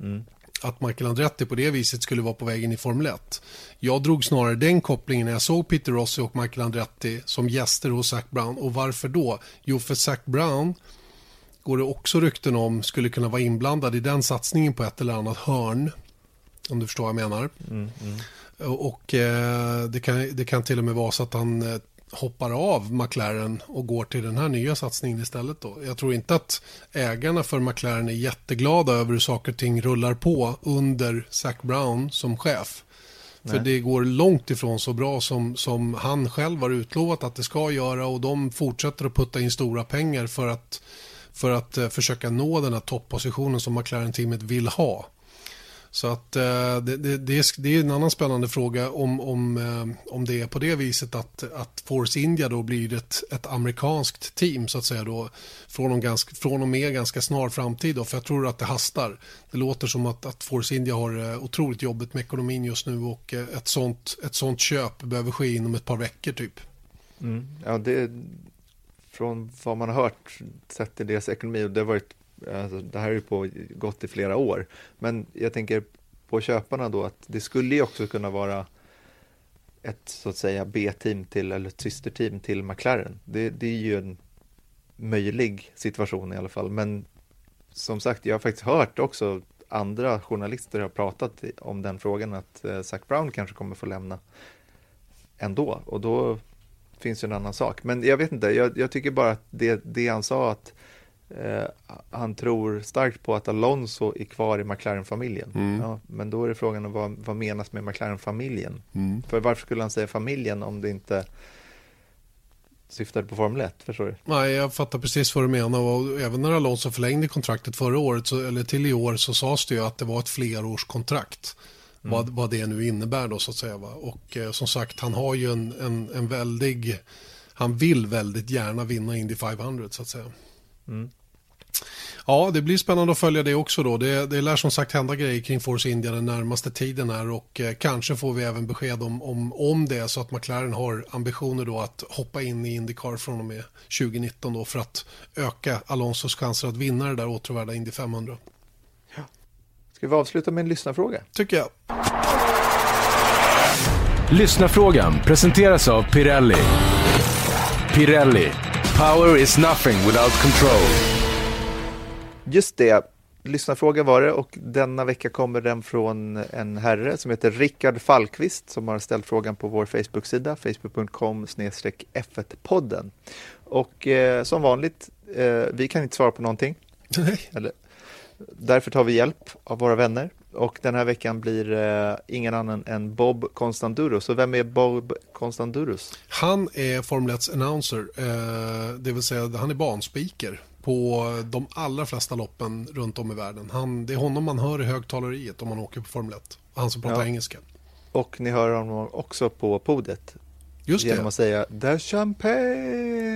Mm. Att Michael Andretti på det viset skulle vara på väg in i Formel 1. Jag drog snarare den kopplingen när jag såg Peter Rossi och Michael Andretti som gäster hos Zac Brown. Och varför då? Jo, för Zac Brown går det också rykten om skulle kunna vara inblandad i den satsningen på ett eller annat hörn. Om du förstår vad jag menar. Mm, mm. Och eh, det, kan, det kan till och med vara så att han eh, hoppar av McLaren och går till den här nya satsningen istället. Då. Jag tror inte att ägarna för McLaren är jätteglada över hur saker och ting rullar på under Zac Brown som chef. Nej. För det går långt ifrån så bra som, som han själv har utlovat att det ska göra och de fortsätter att putta in stora pengar för att, för att uh, försöka nå den här toppositionen som McLaren-teamet vill ha. Så att eh, det, det, det, är, det, är, en annan spännande fråga om, om, eh, om det är på det viset att, att Force India då blir ett, ett amerikanskt team så att säga då från, och ganska, från och med ganska snar framtid då, för jag tror att det hastar. Det låter som att, att Force India har eh, otroligt jobbigt med ekonomin just nu och ett sånt, ett sånt köp behöver ske inom ett par veckor typ. Mm. Ja, det, från vad man har hört sett till deras ekonomi och det har varit Alltså, det här är ju gått i flera år. Men jag tänker på köparna då att det skulle ju också kunna vara ett så att säga B-team till eller ett systerteam till McLaren. Det, det, är ju en möjlig situation i alla fall. Men som sagt, jag har faktiskt hört också andra journalister har pratat om den frågan att eh, Zac Brown kanske kommer få lämna ändå och då finns ju en annan sak. Men jag vet inte, jag, jag tycker bara att det, det han sa att Eh, han tror starkt på att Alonso är kvar i McLaren-familjen. Mm. Ja, men då är det frågan om vad, vad menas med McLaren-familjen? Mm. För varför skulle han säga familjen om det inte syftade på Formel 1? Förstår du? Nej, jag fattar precis vad du menar. Och även när Alonso förlängde kontraktet förra året, så, eller till i år, så sades det ju att det var ett flerårskontrakt. Mm. Vad, vad det nu innebär då så att säga. Va? Och eh, som sagt, han har ju en, en, en väldig... Han vill väldigt gärna vinna Indy 500 så att säga. Mm. Ja, det blir spännande att följa det också då. Det, det lär som sagt hända grejer kring Force India den närmaste tiden här och eh, kanske får vi även besked om, om, om det så att McLaren har ambitioner då att hoppa in i Indycar från och med 2019 då för att öka Alonsos chanser att vinna det där åtråvärda Indy 500. Ja. Ska vi avsluta med en lyssnarfråga? Tycker jag. Lyssnarfrågan presenteras av Pirelli. Pirelli. Power is nothing without control. Just det, lyssnarfråga var det och denna vecka kommer den från en herre som heter Rickard Falkvist som har ställt frågan på vår Facebook-sida, facebook.com F1-podden. Och eh, som vanligt, eh, vi kan inte svara på någonting. Eller, därför tar vi hjälp av våra vänner och den här veckan blir det ingen annan än Bob Constanduros. Så vem är Bob Constanduros? Han är Formel 1 announcer, eh, det vill säga han är banspeaker på de allra flesta loppen runt om i världen. Han, det är honom man hör i högtaleriet om man åker på Formel 1. Han som pratar ja. engelska. Och ni hör honom också på podiet. Just genom det. att säga The Champagne.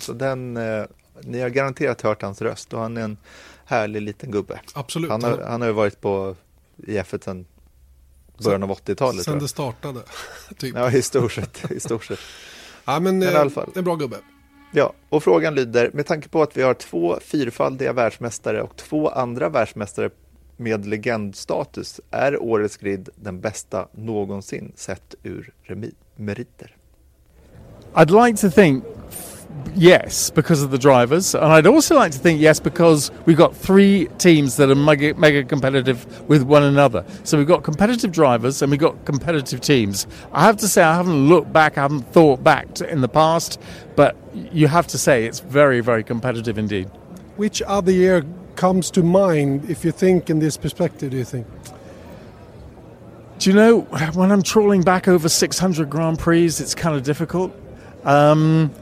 Så den, eh, ni har garanterat hört hans röst och han är en härlig liten gubbe. Absolut. Han har, han har ju varit på i F1 sedan början av 80-talet. Sen det startade. typ. Ja, i stort sett. I stort sett. ja, men, men i alla eh, fall. en bra gubbe. Ja, och frågan lyder, med tanke på att vi har två fyrfaldiga världsmästare och två andra världsmästare med legendstatus, är årets grid den bästa någonsin sett ur meriter? I'd like to think yes, because of the drivers. And I'd also like to think yes, because we've got three teams that are mega, mega, competitive with one another. So we've got competitive drivers and we've got competitive teams. I have to say, I haven't looked back, I haven't thought back to, in the past, but you have to say it's very, very competitive indeed. Which other year comes to mind if you think in this perspective, do you think? Do you know, when I'm trawling back over 600 Grand Prix, it's kind of difficult. Um,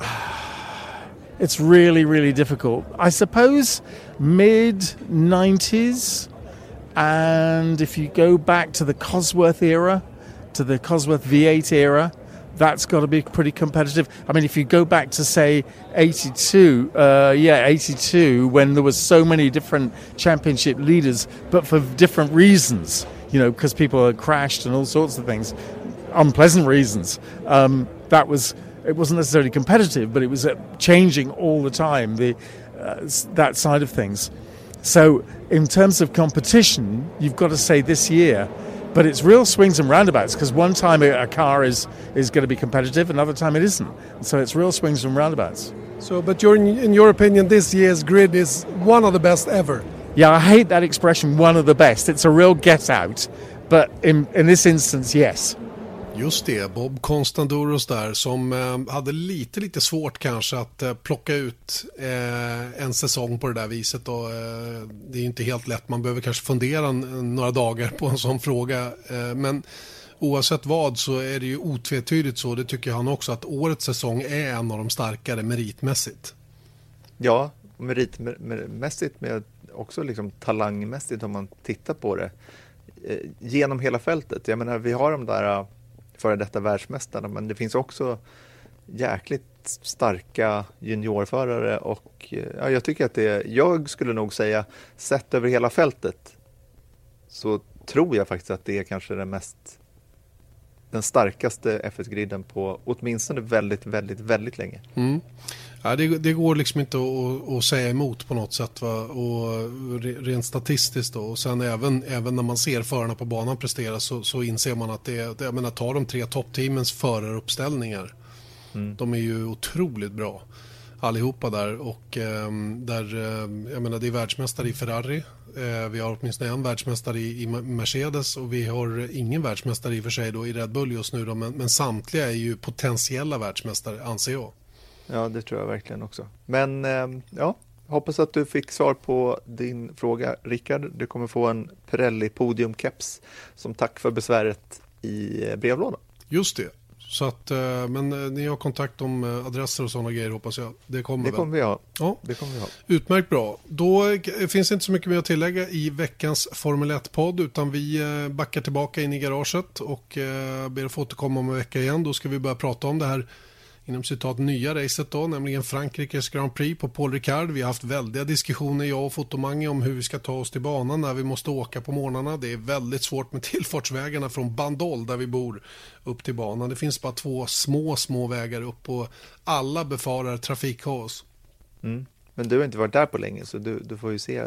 it's really, really difficult. I suppose mid 90s, and if you go back to the Cosworth era, to the Cosworth V8 era, that's got to be pretty competitive. I mean, if you go back to say 82, uh, yeah, 82, when there was so many different championship leaders, but for different reasons, you know, because people had crashed and all sorts of things, unpleasant reasons. Um, that was it wasn't necessarily competitive, but it was uh, changing all the time. The uh, that side of things. So in terms of competition, you've got to say this year. But it's real swings and roundabouts because one time a, a car is, is going to be competitive, another time it isn't. So it's real swings and roundabouts. So, but in, in your opinion, this year's grid is one of the best ever. Yeah, I hate that expression, one of the best. It's a real get out. But in, in this instance, yes. Just det, Bob Constandoros där som eh, hade lite, lite svårt kanske att eh, plocka ut eh, en säsong på det där viset. Och, eh, det är inte helt lätt, man behöver kanske fundera några dagar på en sån fråga. Eh, men oavsett vad så är det ju otvetydigt så, det tycker han också, att årets säsong är en av de starkare meritmässigt. Ja, meritmässigt men också liksom talangmässigt om man tittar på det eh, genom hela fältet. Jag menar, vi har de där före detta världsmästarna, men det finns också jäkligt starka juniorförare och eh, ja, jag tycker att det, jag skulle nog säga, sett över hela fältet, så tror jag faktiskt att det är kanske den mest den starkaste FS-griden på åtminstone väldigt, väldigt, väldigt länge. Mm. Ja, det, det, går liksom inte att, att, säga emot på något sätt. Va? Och rent statistiskt då. Och sen även, även när man ser förarna på banan prestera så, så inser man att det är, jag menar ta de tre toppteamens föraruppställningar. Mm. De är ju otroligt bra allihopa där och eh, där, eh, jag menar det är världsmästare i Ferrari. Eh, vi har åtminstone en världsmästare i, i, Mercedes och vi har ingen världsmästare i och för sig då i Red Bull just nu då, men, men samtliga är ju potentiella världsmästare anser jag. Ja, det tror jag verkligen också. Men ehm, ja, hoppas att du fick svar på din fråga, Rickard. Du kommer få en Pirelli Podium-keps som tack för besväret i eh, brevlådan. Just det. Så att, eh, men eh, ni har kontakt om adresser och sådana grejer hoppas jag. Det kommer, det kommer vi ha. Ja. Det kommer vi ha. Utmärkt bra. Då finns inte så mycket mer att tillägga i veckans Formel 1-podd utan vi backar tillbaka in i garaget och ber att få återkomma om en vecka igen. Då ska vi börja prata om det här inom citat nya racet då, nämligen Frankrikes Grand Prix på Paul Ricard. Vi har haft väldiga diskussioner, jag och Fotomangi, om hur vi ska ta oss till banan när vi måste åka på morgnarna. Det är väldigt svårt med tillfartsvägarna från Bandol där vi bor upp till banan. Det finns bara två små, små vägar upp och alla befarar trafikkaos. Mm. Men du har inte varit där på länge så du, du får ju se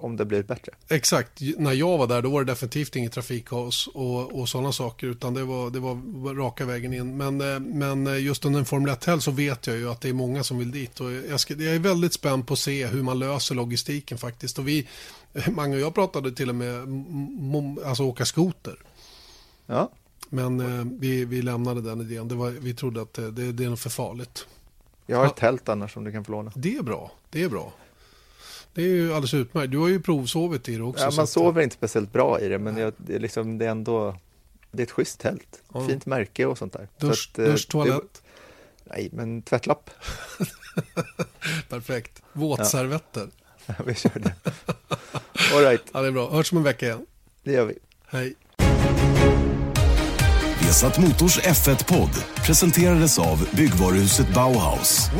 om det blir bättre. Exakt, när jag var där då var det definitivt inget trafikkaos och, och sådana saker utan det var, det var raka vägen in. Men, eh, men just under en Formel 1-helg så vet jag ju att det är många som vill dit och jag, ska, jag är väldigt spänd på att se hur man löser logistiken faktiskt. Och vi, Mange och jag pratade till och med alltså åka skoter. Ja. Men eh, vi, vi lämnade den idén. Det var, vi trodde att det, det, det är nog för farligt. Jag har ett tält annars som du kan få låna. Det är bra. Det är bra. Det är ju alldeles utmärkt. Du har ju provsovit i det också. Ja, så man att- sover inte speciellt bra i det, men jag, det, är liksom, det är ändå det är ett schysst tält. Ja. Fint märke och sånt där. Så Dusch, att, eh, dusch toalett. Det, nej, men tvättlapp. Perfekt. Våtservetter. vi kör det. All right, Ja, det är bra. Hörs om en vecka igen. det gör vi. Hej. Vesat Motors F1-podd presenterades av byggvaruhuset Bauhaus.